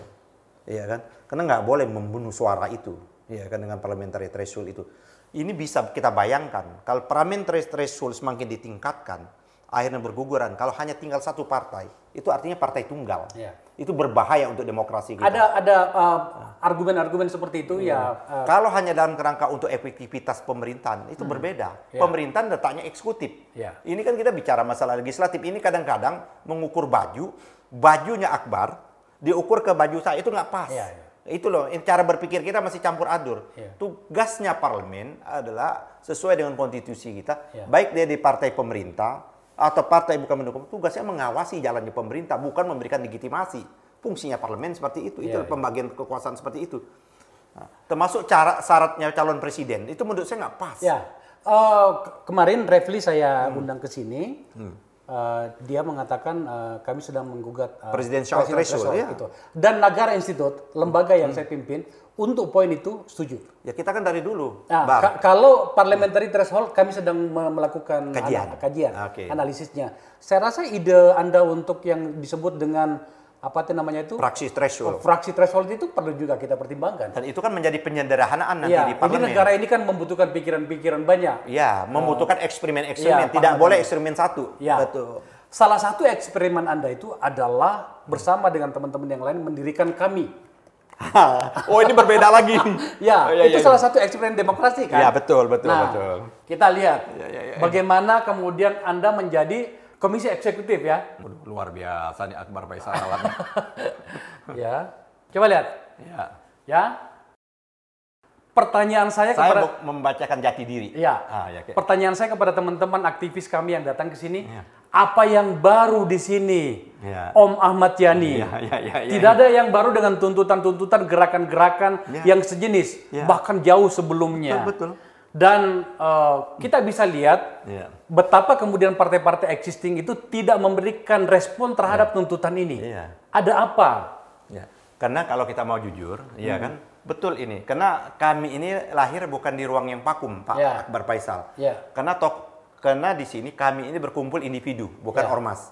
S1: Iya kan? Karena nggak boleh membunuh suara itu. Iya kan dengan parliamentary threshold itu. Ini bisa kita bayangkan kalau parliamentary threshold semakin ditingkatkan, akhirnya berguguran. Kalau hanya tinggal satu partai, itu artinya partai tunggal.
S2: Iya.
S1: Itu berbahaya untuk demokrasi kita.
S2: ada ada uh, argumen-argumen seperti itu ya. uh,
S1: Kalau hanya dalam kerangka untuk efektivitas pemerintahan itu berbeda.
S2: Ya.
S1: Pemerintahan letaknya eksekutif.
S2: Ya.
S1: Ini kan kita bicara masalah legislatif. Ini kadang-kadang mengukur baju, bajunya Akbar diukur ke baju saya itu nggak pas.
S2: Ya, ya.
S1: Itu loh cara berpikir kita masih campur adur.
S2: Ya.
S1: Tugasnya parlemen adalah sesuai dengan konstitusi kita,
S2: Ya.
S1: baik dia di partai pemerintah atau partai bukan mendukung, tugasnya mengawasi jalannya pemerintah, bukan memberikan legitimasi. Fungsinya parlemen seperti itu, itu
S2: Ya, ya.
S1: pembagian kekuasaan seperti itu. Nah, termasuk cara syaratnya calon presiden itu menurut saya nggak pas.
S2: Ya, eh, ke- kemarin Refli saya undang ke sini. Eh, dia mengatakan eh, kami sedang menggugat eh,
S1: Presidential threshold, ya.
S2: itu. Dan Nagara Institute, lembaga yang saya pimpin, untuk poin itu setuju.
S1: Ya kita kan dari dulu,
S2: Nah, ka- kalau parliamentary threshold kami sedang me- melakukan
S1: Kajian.
S2: ana- kajian
S1: Oke.
S2: analisisnya. Saya rasa ide Anda untuk yang disebut dengan apa itu namanya itu
S1: praksi threshold.
S2: fraksi threshold itu perlu juga kita pertimbangkan.
S1: Dan itu kan menjadi penyederhanaan nanti
S2: Iya,
S1: di
S2: ini
S1: parlemen.
S2: negara ini kan membutuhkan pikiran-pikiran banyak.
S1: Ya, membutuhkan eksperimen-eksperimen.
S2: Iya,
S1: Tidak
S2: paham,
S1: boleh eksperimen satu.
S2: Ya.
S1: Betul.
S2: Salah satu eksperimen Anda itu adalah bersama dengan teman-teman yang lain mendirikan kami. [laughs]
S1: oh ini berbeda lagi. [laughs]
S2: Ya,
S1: Oh, iya,
S2: itu
S1: iya,
S2: salah satu eksperimen demokrasi kan?
S1: Ya betul, betul,
S2: nah,
S1: betul.
S2: Kita lihat
S1: Ya, ya, ya, ya.
S2: bagaimana kemudian Anda menjadi komisi eksekutif ya.
S1: Luar biasa nih Akbar Faisal. [laughs]
S2: ya. Coba lihat.
S1: ya.
S2: Ya. Pertanyaan saya,
S1: Saya
S2: kepada
S1: membacakan jati diri.
S2: Ya.
S1: Ah, ya.
S2: Pertanyaan saya kepada teman-teman aktivis kami yang datang ke sini,
S1: Ya.
S2: apa yang baru di sini?
S1: Ya.
S2: Om Ahmad Yani.
S1: Ya, ya, ya, ya,
S2: Tidak ada yang baru dengan tuntutan-tuntutan gerakan-gerakan
S1: Ya.
S2: yang sejenis,
S1: Ya.
S2: bahkan jauh sebelumnya.
S1: Betul, betul.
S2: Dan eh, kita bisa lihat
S1: Iya.
S2: betapa kemudian partai-partai existing itu tidak memberikan respon terhadap tuntutan ini.
S1: Iya.
S2: Ada apa?
S1: Ya. Karena kalau kita mau jujur, ya kan, betul ini. Karena kami ini lahir bukan di ruang yang vakum, Pak
S2: Ya.
S1: Akbar Faisal.
S2: Ya.
S1: Karena tok, karena di sini kami ini berkumpul individu, bukan
S2: Ya.
S1: ormas,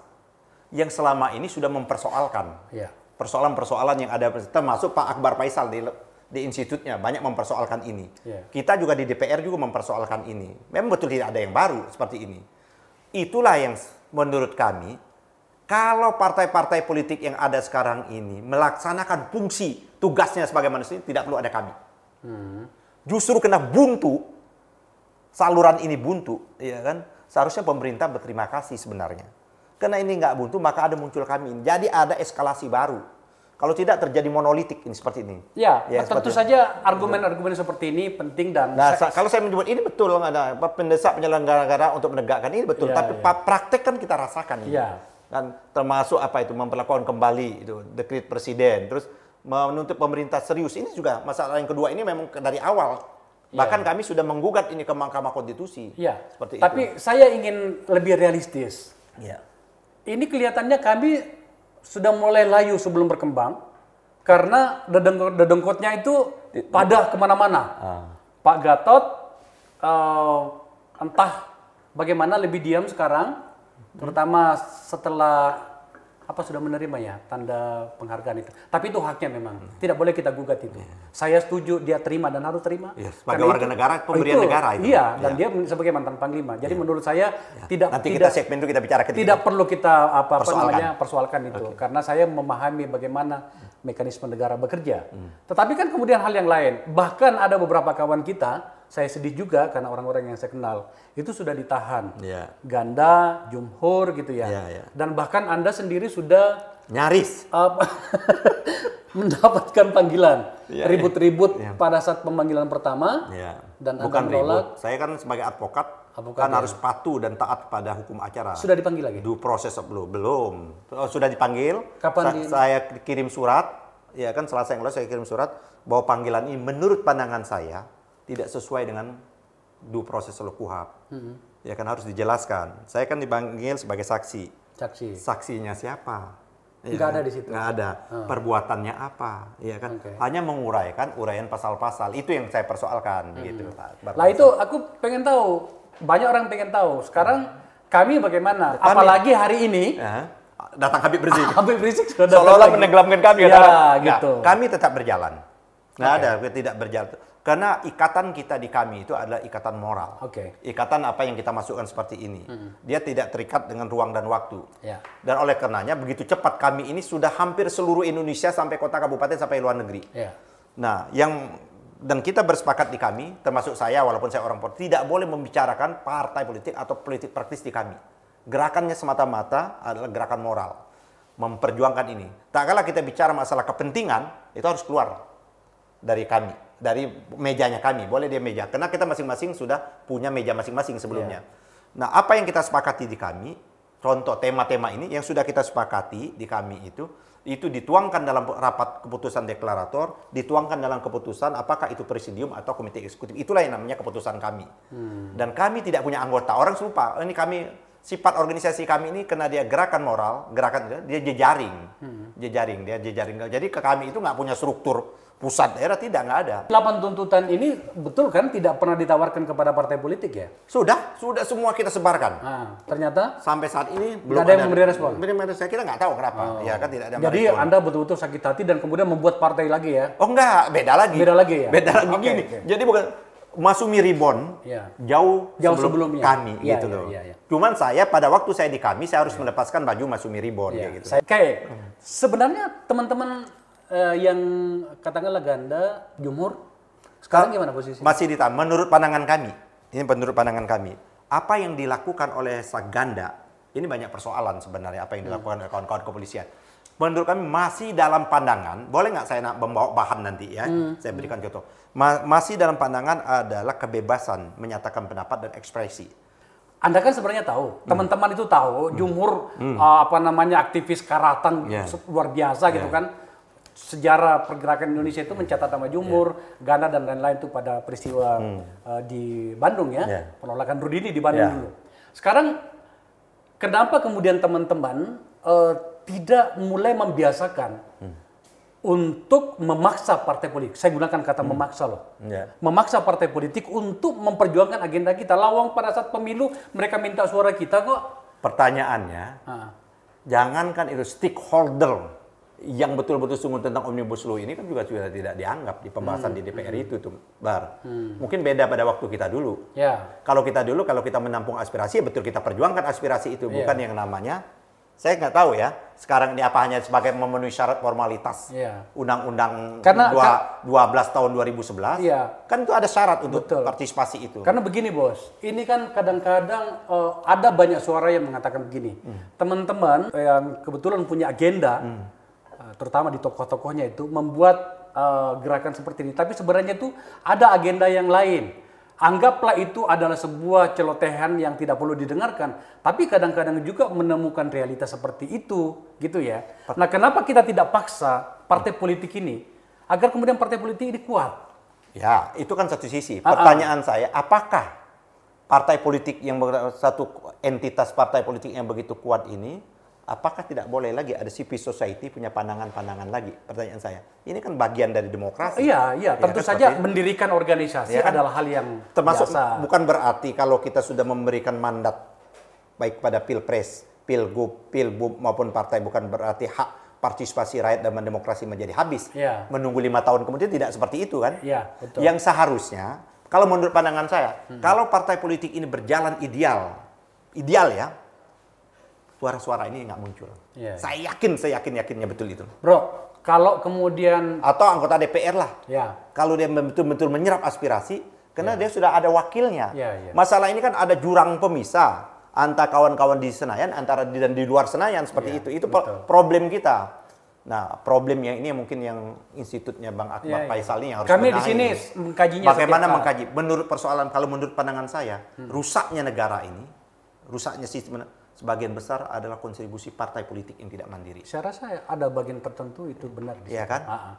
S1: yang selama ini sudah mempersoalkan
S2: Ya.
S1: persoalan-persoalan yang ada, termasuk Pak Akbar Faisal di di institutnya banyak mempersoalkan ini.
S2: Ya.
S1: Kita juga di DPR juga mempersoalkan ini. Memang betul tidak ada yang baru seperti ini. Itulah yang menurut kami kalau partai-partai politik yang ada sekarang ini melaksanakan fungsi tugasnya sebagai manusia tidak perlu ada kami. Justru kena buntu saluran ini buntu, ya kan? Seharusnya pemerintah berterima kasih sebenarnya. Karena ini nggak buntu, maka ada muncul kami. ini. Jadi ada eskalasi baru. Kalau tidak terjadi monolitik ini seperti ini.
S2: Ya,
S1: Ya,
S2: tentu
S1: seperti-
S2: saja argumen-argumen seperti ini penting dan
S1: Nah,
S2: saya-
S1: sa- kalau saya menyebut ini betul ada pendesak penyelenggara negara untuk menegakkan ini betul,
S2: Iya,
S1: tapi pa- praktek kan kita rasakan ini.
S2: Iya.
S1: Kan termasuk apa itu memperlakukan kembali itu dekret presiden, terus menuntut pemerintah serius. Ini juga masalah yang kedua ini memang dari awal. Bahkan kami sudah menggugat ini ke Mahkamah Konstitusi.
S2: ya.
S1: Seperti
S2: Tapi saya ingin lebih realistis.
S1: itu. Iya.
S2: Ini kelihatannya kami sudah mulai layu sebelum berkembang karena dedengkot dedengkotnya itu pada ke mana-mana.
S1: Ah.
S2: Pak Gatot eh, entah bagaimana lebih diam sekarang, terutama setelah apa sudah menerima ya tanda penghargaan itu. Tapi itu haknya memang, tidak boleh kita gugat itu. Saya setuju dia terima dan harus terima.
S1: Iya, sebagai
S2: Karena
S1: warga negara, pemberian negara itu.
S2: Iya, dan
S1: Iya.
S2: dia sebagai mantan panglima. Jadi menurut saya tidak
S1: Nanti
S2: tidak
S1: kita segmen itu kita bicara ketika
S2: tidak perlu kita apa, apa
S1: Persoalkan.
S2: namanya persoalkan itu karena saya memahami bagaimana mekanisme negara bekerja.
S1: Hmm.
S2: Tetapi kan kemudian hal yang lain, bahkan ada beberapa kawan kita, saya sedih juga karena orang-orang yang saya kenal itu sudah ditahan.
S1: Iya.
S2: Ganda, Jumhur gitu ya.
S1: Iya, iya.
S2: Dan bahkan Anda sendiri sudah
S1: nyaris.
S2: uh, [laughs] mendapatkan panggilan
S1: Iya,
S2: ribut-ribut
S1: iya.
S2: pada saat pemanggilan pertama.
S1: Ya.
S2: Dan Anda
S1: Bukan
S2: menolak.
S1: ribut. Saya kan sebagai advokat,
S2: Advokat,
S1: kan
S2: ya.
S1: harus patuh dan taat pada hukum acara.
S2: Sudah dipanggil lagi.
S1: Do proses belum? Belum. Oh, sudah dipanggil.
S2: Kapan
S1: Sa-
S2: di-
S1: Saya kirim surat. Ya kan selasa yang lalu saya kirim surat bahwa panggilan ini menurut pandangan saya tidak sesuai dengan do proses kuhab.
S2: Hmm.
S1: Ya kan harus dijelaskan. Saya kan dipanggil sebagai saksi.
S2: Saksi.
S1: Saksinya siapa? Ya
S2: Nggak
S1: kan?
S2: ada di situ.
S1: Nggak ada. Perbuatannya apa? Ya kan?
S2: Oke.
S1: Hanya menguraikan uraian pasal-pasal. Itu yang saya persoalkan gitu, Pak.
S2: Lah itu aku pengen tahu, banyak orang pengen tahu. Sekarang kami bagaimana?
S1: Kami-
S2: Apalagi hari ini
S1: Ya. Datang Habib Rizik. [laughs]
S2: Habib Rizik sudah datang
S1: seolah-olah menenggelamkan kami.
S2: Ya.
S1: Nggak,
S2: gitu.
S1: kami tetap berjalan. Nggak ada, tidak berjalan. Karena ikatan kita di kami itu adalah ikatan moral.
S2: Oke.
S1: Ikatan apa yang kita masukkan seperti ini. Dia tidak terikat dengan ruang dan waktu.
S2: Ya.
S1: Dan oleh karenanya begitu cepat kami ini sudah hampir seluruh Indonesia sampai kota kabupaten sampai luar negeri.
S2: Ya.
S1: Nah, yang dan kita bersepakat di kami, termasuk saya walaupun saya orang politik, tidak boleh membicarakan partai politik atau politik praktis di kami. Gerakannya semata-mata adalah gerakan moral. Memperjuangkan ini. Tak kala kita bicara masalah kepentingan, itu harus keluar dari kami, dari mejanya kami. Boleh dia meja. Karena kita masing-masing sudah punya meja masing-masing sebelumnya. Nah, apa yang kita sepakati di kami, contoh tema-tema ini yang sudah kita sepakati di kami itu, itu dituangkan dalam rapat keputusan deklarator, dituangkan dalam keputusan apakah itu presidium atau komite eksekutif. Itulah yang namanya keputusan kami. Dan kami tidak punya anggota. Orang lupa, "Oh, ini kami sifat organisasi kami ini karena dia gerakan moral, gerakan dia jejaring, jejaring, dia jejaring. Jadi ke kami itu nggak punya struktur pusat daerah tidak nggak ada.
S2: Delapan tuntutan ini betul kan tidak pernah ditawarkan kepada partai politik ya?
S1: Sudah, sudah semua kita sebarkan.
S2: Nah, ternyata
S1: Sampai saat ini belum
S2: ada yang memberi respon?
S1: Memberi respon. Kita nggak tahu kenapa. Ya kan tidak ada
S2: jadi
S1: merespon.
S2: Anda betul-betul sakit hati dan kemudian membuat partai lagi ya?
S1: Oh enggak, beda lagi.
S2: Beda lagi ya?
S1: Beda lagi gini.
S2: oke.
S1: Jadi bukan Masumi Ribon
S2: Ya.
S1: jauh,
S2: Jauh
S1: sebelum
S2: sebelumnya.
S1: kami
S2: Ya,
S1: gitu
S2: ya,
S1: loh.
S2: ya, ya.
S1: Cuman saya pada waktu saya di kami saya harus melepaskan baju Masumi Ribon
S2: Ya,
S1: gitu.
S2: saya- Kayak sebenarnya teman-teman eh, yang katakanlah ganda, jumhur, sekarang gimana posisinya?
S1: Masih ditahan. Menurut pandangan kami, ini menurut pandangan kami, apa yang dilakukan oleh Saganda ini banyak persoalan sebenarnya apa yang dilakukan oleh kawan-kawan kepolisian. Menurut kami masih dalam pandangan, boleh nggak saya nak membawa bahan nanti ya? Saya berikan contoh. Ma- masih dalam pandangan adalah kebebasan menyatakan pendapat dan ekspresi.
S2: Anda kan sebenarnya tahu,
S1: Hmm.
S2: teman-teman itu tahu, Jumhur uh, apa namanya aktivis karatan
S1: Ya.
S2: se- luar biasa gitu
S1: Ya.
S2: kan. Sejarah pergerakan Indonesia itu mencatat nama Jumur, Ghana dan lain-lain itu pada peristiwa eh, di Bandung ya,
S1: Ya.
S2: penolakan Rudini di Bandung
S1: Ya.
S2: dulu. Sekarang kenapa kemudian teman-teman eh, tidak mulai membiasakan untuk memaksa partai politik? Saya gunakan kata memaksa loh
S1: Ya.
S2: memaksa partai politik untuk memperjuangkan agenda kita. Lawang pada saat pemilu mereka minta suara kita kok.
S1: Pertanyaannya,
S2: Ah,
S1: jangankan itu stakeholder yang betul-betul sungguh tentang omnibus law ini kan juga sudah tidak dianggap di pembahasan
S2: Hmm.
S1: di DPR itu tuh, Bar. Mungkin beda pada waktu kita dulu.
S2: ya,
S1: Kalau kita dulu, kalau kita menampung aspirasi, ya betul kita perjuangkan aspirasi itu,
S2: Iya.
S1: bukan yang namanya. Saya nggak tahu ya. Sekarang ini apa hanya sebagai memenuhi syarat formalitas
S2: Iya.
S1: Undang-Undang
S2: Karena-
S1: dua- 12 tahun 2011.
S2: Iya.
S1: Kan itu ada syarat untuk
S2: Betul.
S1: partisipasi itu.
S2: karena begini bos, ini kan kadang-kadang eh, ada banyak suara yang mengatakan begini, teman-teman yang kebetulan punya agenda, eh, terutama di tokoh-tokohnya itu membuat eh, gerakan seperti ini, tapi sebenarnya itu ada agenda yang lain. Anggaplah itu adalah sebuah celotehan yang tidak perlu didengarkan, tapi kadang-kadang juga menemukan realitas seperti itu, gitu ya. Nah, kenapa kita tidak paksa partai politik ini agar kemudian partai politik ini kuat?
S1: Ya, itu kan satu sisi.
S2: Ah, ah.
S1: Pertanyaan saya, apakah partai politik yang satu entitas partai politik yang begitu kuat ini, apakah tidak boleh lagi ada civil society punya pandangan-pandangan lagi? Pertanyaan saya. Ini kan bagian dari demokrasi.
S2: Iya, iya,
S1: Ya
S2: tentu
S1: kan,
S2: saja mendirikan organisasi
S1: Ya kan?
S2: adalah hal yang
S1: Termasuk
S2: biasa.
S1: bukan berarti kalau kita sudah memberikan mandat baik pada pilpres, pilgub, pilbub maupun partai bukan berarti hak partisipasi rakyat dan demokrasi menjadi habis.
S2: Iya.
S1: Menunggu lima tahun kemudian tidak seperti itu kan?
S2: Iya, betul.
S1: Yang seharusnya, kalau menurut pandangan saya,
S2: Hmm.
S1: kalau partai politik ini berjalan ideal, ideal ya, suara-suara ini nggak muncul.
S2: Iya, iya.
S1: Saya yakin, saya yakin yakinnya betul itu.
S2: Bro, kalau kemudian
S1: Atau anggota DPR lah,
S2: ya,
S1: kalau dia betul-betul menyerap aspirasi, karena dia sudah ada wakilnya.
S2: Iya, iya.
S1: Masalah ini kan ada jurang pemisah antara kawan-kawan di Senayan, antara di dan di luar Senayan seperti
S2: Iya,
S1: itu. Itu
S2: betul.
S1: problem kita. Nah, problemnya ini mungkin yang institutnya Bang Akbar
S2: Iya, iya.
S1: Faisal ini yang harus
S2: kami di sini mengkajinya
S1: Bagaimana mengkaji? Menurut persoalan, kalau menurut pandangan saya,
S2: Hmm.
S1: rusaknya negara ini, rusaknya sistem sebagian besar adalah kontribusi partai politik yang tidak mandiri.
S2: Saya rasa ada bagian tertentu itu benar.
S1: Iya kan?
S2: Ah, ah.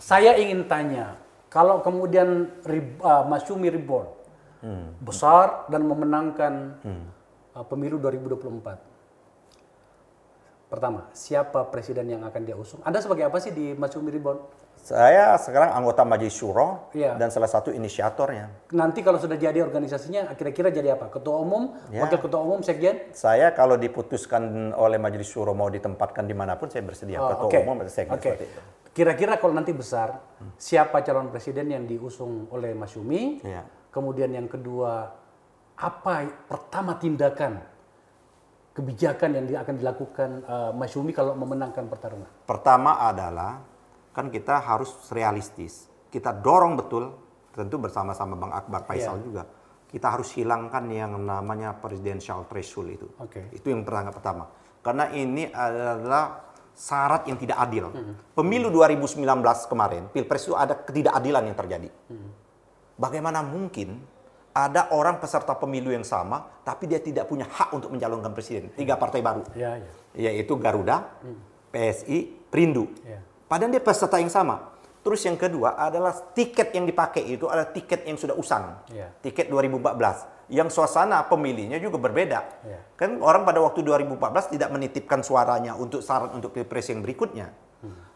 S2: Saya ingin tanya, kalau kemudian Rib- ah, Masyumi Reborn
S1: Hmm.
S2: besar dan memenangkan ah, pemilu 2024. Pertama, siapa presiden yang akan dia usung? Anda sebagai apa sih di Masyumi Reborn?
S1: Saya sekarang anggota Majelis Syuro
S2: Iya.
S1: dan salah satu inisiatornya.
S2: Nanti kalau sudah jadi organisasinya, kira-kira jadi apa? Ketua umum,
S1: Ya.
S2: wakil ketua umum, sekjen?
S1: Saya kalau diputuskan oleh Majelis Syuro mau ditempatkan di mana pun saya bersedia
S2: Oh,
S1: ketua
S2: oke.
S1: umum sekjen
S2: Oke.
S1: seperti itu.
S2: Kira-kira kalau nanti besar, siapa calon presiden yang diusung oleh Mas Yumi?
S1: Iya.
S2: Kemudian yang kedua, apa pertama tindakan kebijakan yang di- akan dilakukan eh, Mas Yumi kalau memenangkan pertarungan?
S1: Pertama adalah kan kita harus realistis. Kita dorong betul tentu bersama-sama Bang Akbar Faisal
S2: Iya.
S1: juga. Kita harus hilangkan yang namanya presidential threshold itu.
S2: Oke.
S1: Itu yang pertama pertama. Karena ini adalah syarat yang tidak adil.
S2: Hmm.
S1: Pemilu 2019 kemarin, Pilpres itu ada ketidakadilan yang terjadi.
S2: Hmm.
S1: Bagaimana mungkin ada orang peserta pemilu yang sama, tapi dia tidak punya hak untuk mencalonkan presiden? Tiga partai baru,
S2: Ya, ya.
S1: yaitu Garuda, PSI, Perindu.
S2: Ya.
S1: Padahal dia peserta yang sama. Terus yang kedua adalah tiket yang dipakai itu adalah tiket yang sudah usang.
S2: Ya.
S1: Tiket 2014. Yang suasana pemilihnya juga berbeda.
S2: Ya.
S1: Kan orang pada waktu 2014 tidak menitipkan suaranya untuk syarat untuk pilpres yang berikutnya.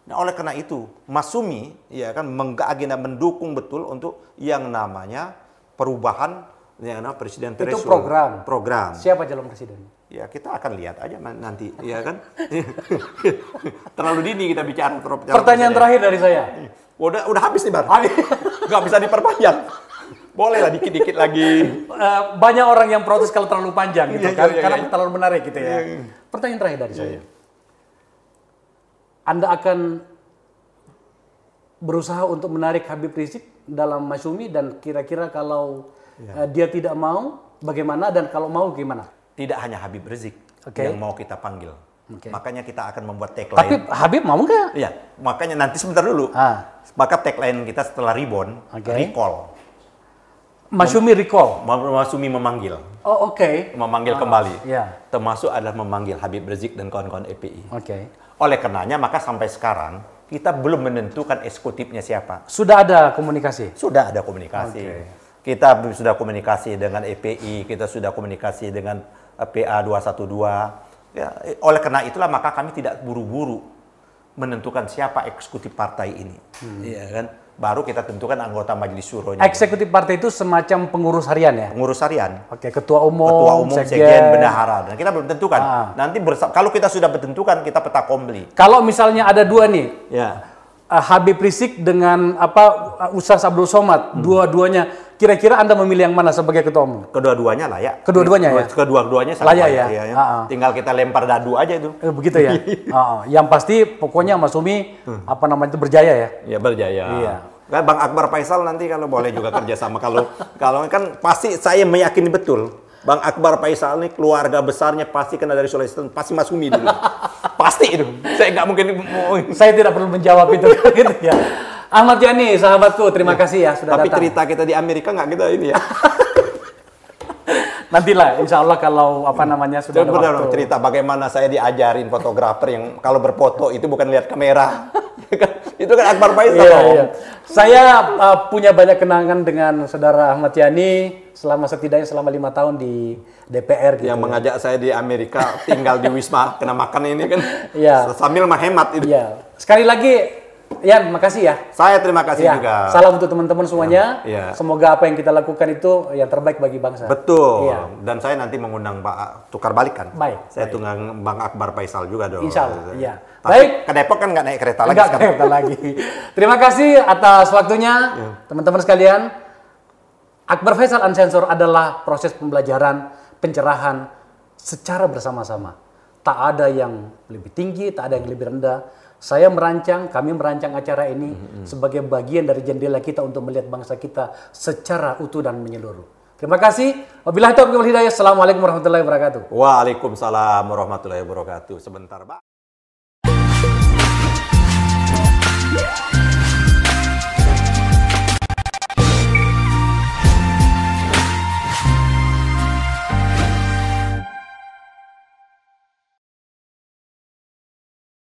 S1: Nah, oleh karena itu, Masumi ya kan mengagenda mendukung betul untuk yang namanya perubahan yang namanya presiden
S2: Itu program.
S1: Program.
S2: Siapa calon presiden?
S1: Ya kita akan lihat aja nanti, ya kan? [laughs] Terlalu dini kita bicara. calon
S2: Pertanyaan terakhir dari saya.
S1: Udah udah habis nih bar. [laughs] Nggak bisa diperpanjang. Boleh lah dikit-dikit lagi.
S2: Eh, banyak orang yang protes kalau terlalu panjang gitu
S1: Iya,
S2: kan,
S1: iya, iya,
S2: karena
S1: iya.
S2: terlalu menarik gitu ya.
S1: Iya, iya.
S2: Pertanyaan terakhir dari saya. Anda akan berusaha untuk menarik Habib Rizik dalam Masyumi dan kira-kira kalau
S1: Iya.
S2: eh, dia tidak mau bagaimana dan kalau mau gimana?
S1: Tidak hanya Habib Rizik
S2: Oke.
S1: yang mau kita panggil.
S2: Oke.
S1: Makanya kita akan membuat tagline.
S2: Tapi Habib mau nggak?
S1: Iya, makanya nanti sebentar dulu.
S2: Ah.
S1: Maka tagline kita setelah Ribon,
S2: Oke.
S1: recall.
S2: Masyumi recall.
S1: Masumi memanggil,
S2: Oh oke.
S1: memanggil kembali.
S2: Iya.
S1: Termasuk adalah memanggil Habib Rizik dan kawan-kawan EPI.
S2: Oke.
S1: Oleh karenanya maka sampai sekarang kita belum menentukan eksekutifnya siapa.
S2: Sudah ada komunikasi.
S1: Sudah ada komunikasi. Kita sudah komunikasi dengan EPI, kita sudah komunikasi dengan eh, PA 212. Ya, eh, oleh karena itulah maka kami tidak buru-buru menentukan siapa eksekutif partai ini. Iya kan? Baru kita tentukan anggota majelis syuronya.
S2: Eksekutif partai itu semacam pengurus harian ya.
S1: Pengurus harian.
S2: Oke, ketua umum,
S1: ketua umum, sekjen, bendahara. Dan kita belum tentukan.
S2: Ah.
S1: Nanti bersa- kalau kita sudah bertentukan, kita peta kompli.
S2: Kalau misalnya ada dua nih,
S1: Ya.
S2: uh, Habib Rizik dengan apa uh, Ustaz Abdul Somad,
S1: Hmm.
S2: dua-duanya, kira-kira Anda memilih yang mana sebagai ketua umum?
S1: Kedua-duanya layak.
S2: Kedua-duanya ya?
S1: Kedua-duanya sama
S2: Layak ya?
S1: ya.
S2: Ah.
S1: Tinggal kita lempar dadu aja itu.
S2: Eh, begitu ya. [laughs] Ah. yang pasti pokoknya Mas Umi apa namanya itu berjaya ya.
S1: Ya berjaya.
S2: Iya.
S1: Kan Bang Akbar Faisal nanti kalau boleh juga kerjasama kalau kalau kan pasti saya meyakini betul Bang Akbar Faisal ini keluarga besarnya pasti kena dari Sulawesi Selatan, pasti Mas Umi dulu. [laughs] pasti itu. Saya nggak mungkin
S2: Saya tidak perlu menjawab itu [laughs] gitu ya. Ahmad Yani, sahabatku, terima kasih ya sudah
S1: Tapi
S2: datang.
S1: cerita kita di Amerika nggak kita ini ya. [laughs]
S2: Nantilah, insya Allah kalau apa namanya sudah
S1: Itu
S2: ada
S1: benar
S2: waktu.
S1: cerita bagaimana saya diajarin fotografer yang kalau berfoto itu bukan lihat kamera. [laughs] itu kan Akbar Faisal.
S2: Iya, iya. Saya uh, punya banyak kenangan dengan saudara Ahmad Yani selama setidaknya selama lima tahun di DPR gitu.
S1: Yang mengajak saya di Amerika tinggal di Wisma kena makan ini kan. [laughs]
S2: Iya.
S1: Sambil menghemat itu.
S2: Iya. Sekali lagi, ya makasih ya.
S1: Saya terima kasih
S2: Ya,
S1: juga.
S2: salam untuk teman-teman semuanya.
S1: Iya.
S2: Semoga apa yang kita lakukan itu yang terbaik bagi bangsa.
S1: Betul.
S2: Iya.
S1: Dan saya nanti mengundang Pak tukar balik kan.
S2: Baik,
S1: Saya tunggang Bang Akbar Faisal juga dong.
S2: Insya Allah, iya.
S1: Tapi
S2: Baik.
S1: ke Depok kan nggak naik kereta lagi
S2: Enggak
S1: sekarang.
S2: kereta lagi. Terima kasih atas waktunya, teman-teman sekalian. Akbar Faisal Unsensor adalah proses pembelajaran, pencerahan secara bersama-sama. Tak ada yang lebih tinggi, tak ada yang lebih rendah. Saya merancang, kami merancang acara ini sebagai bagian dari jendela kita untuk melihat bangsa kita secara utuh dan menyeluruh. Terima kasih. Wabillahi taufiq wal hidayah. Assalamualaikum warahmatullahi wabarakatuh.
S1: Waalaikumsalam warahmatullahi wabarakatuh. Sebentar, Pak.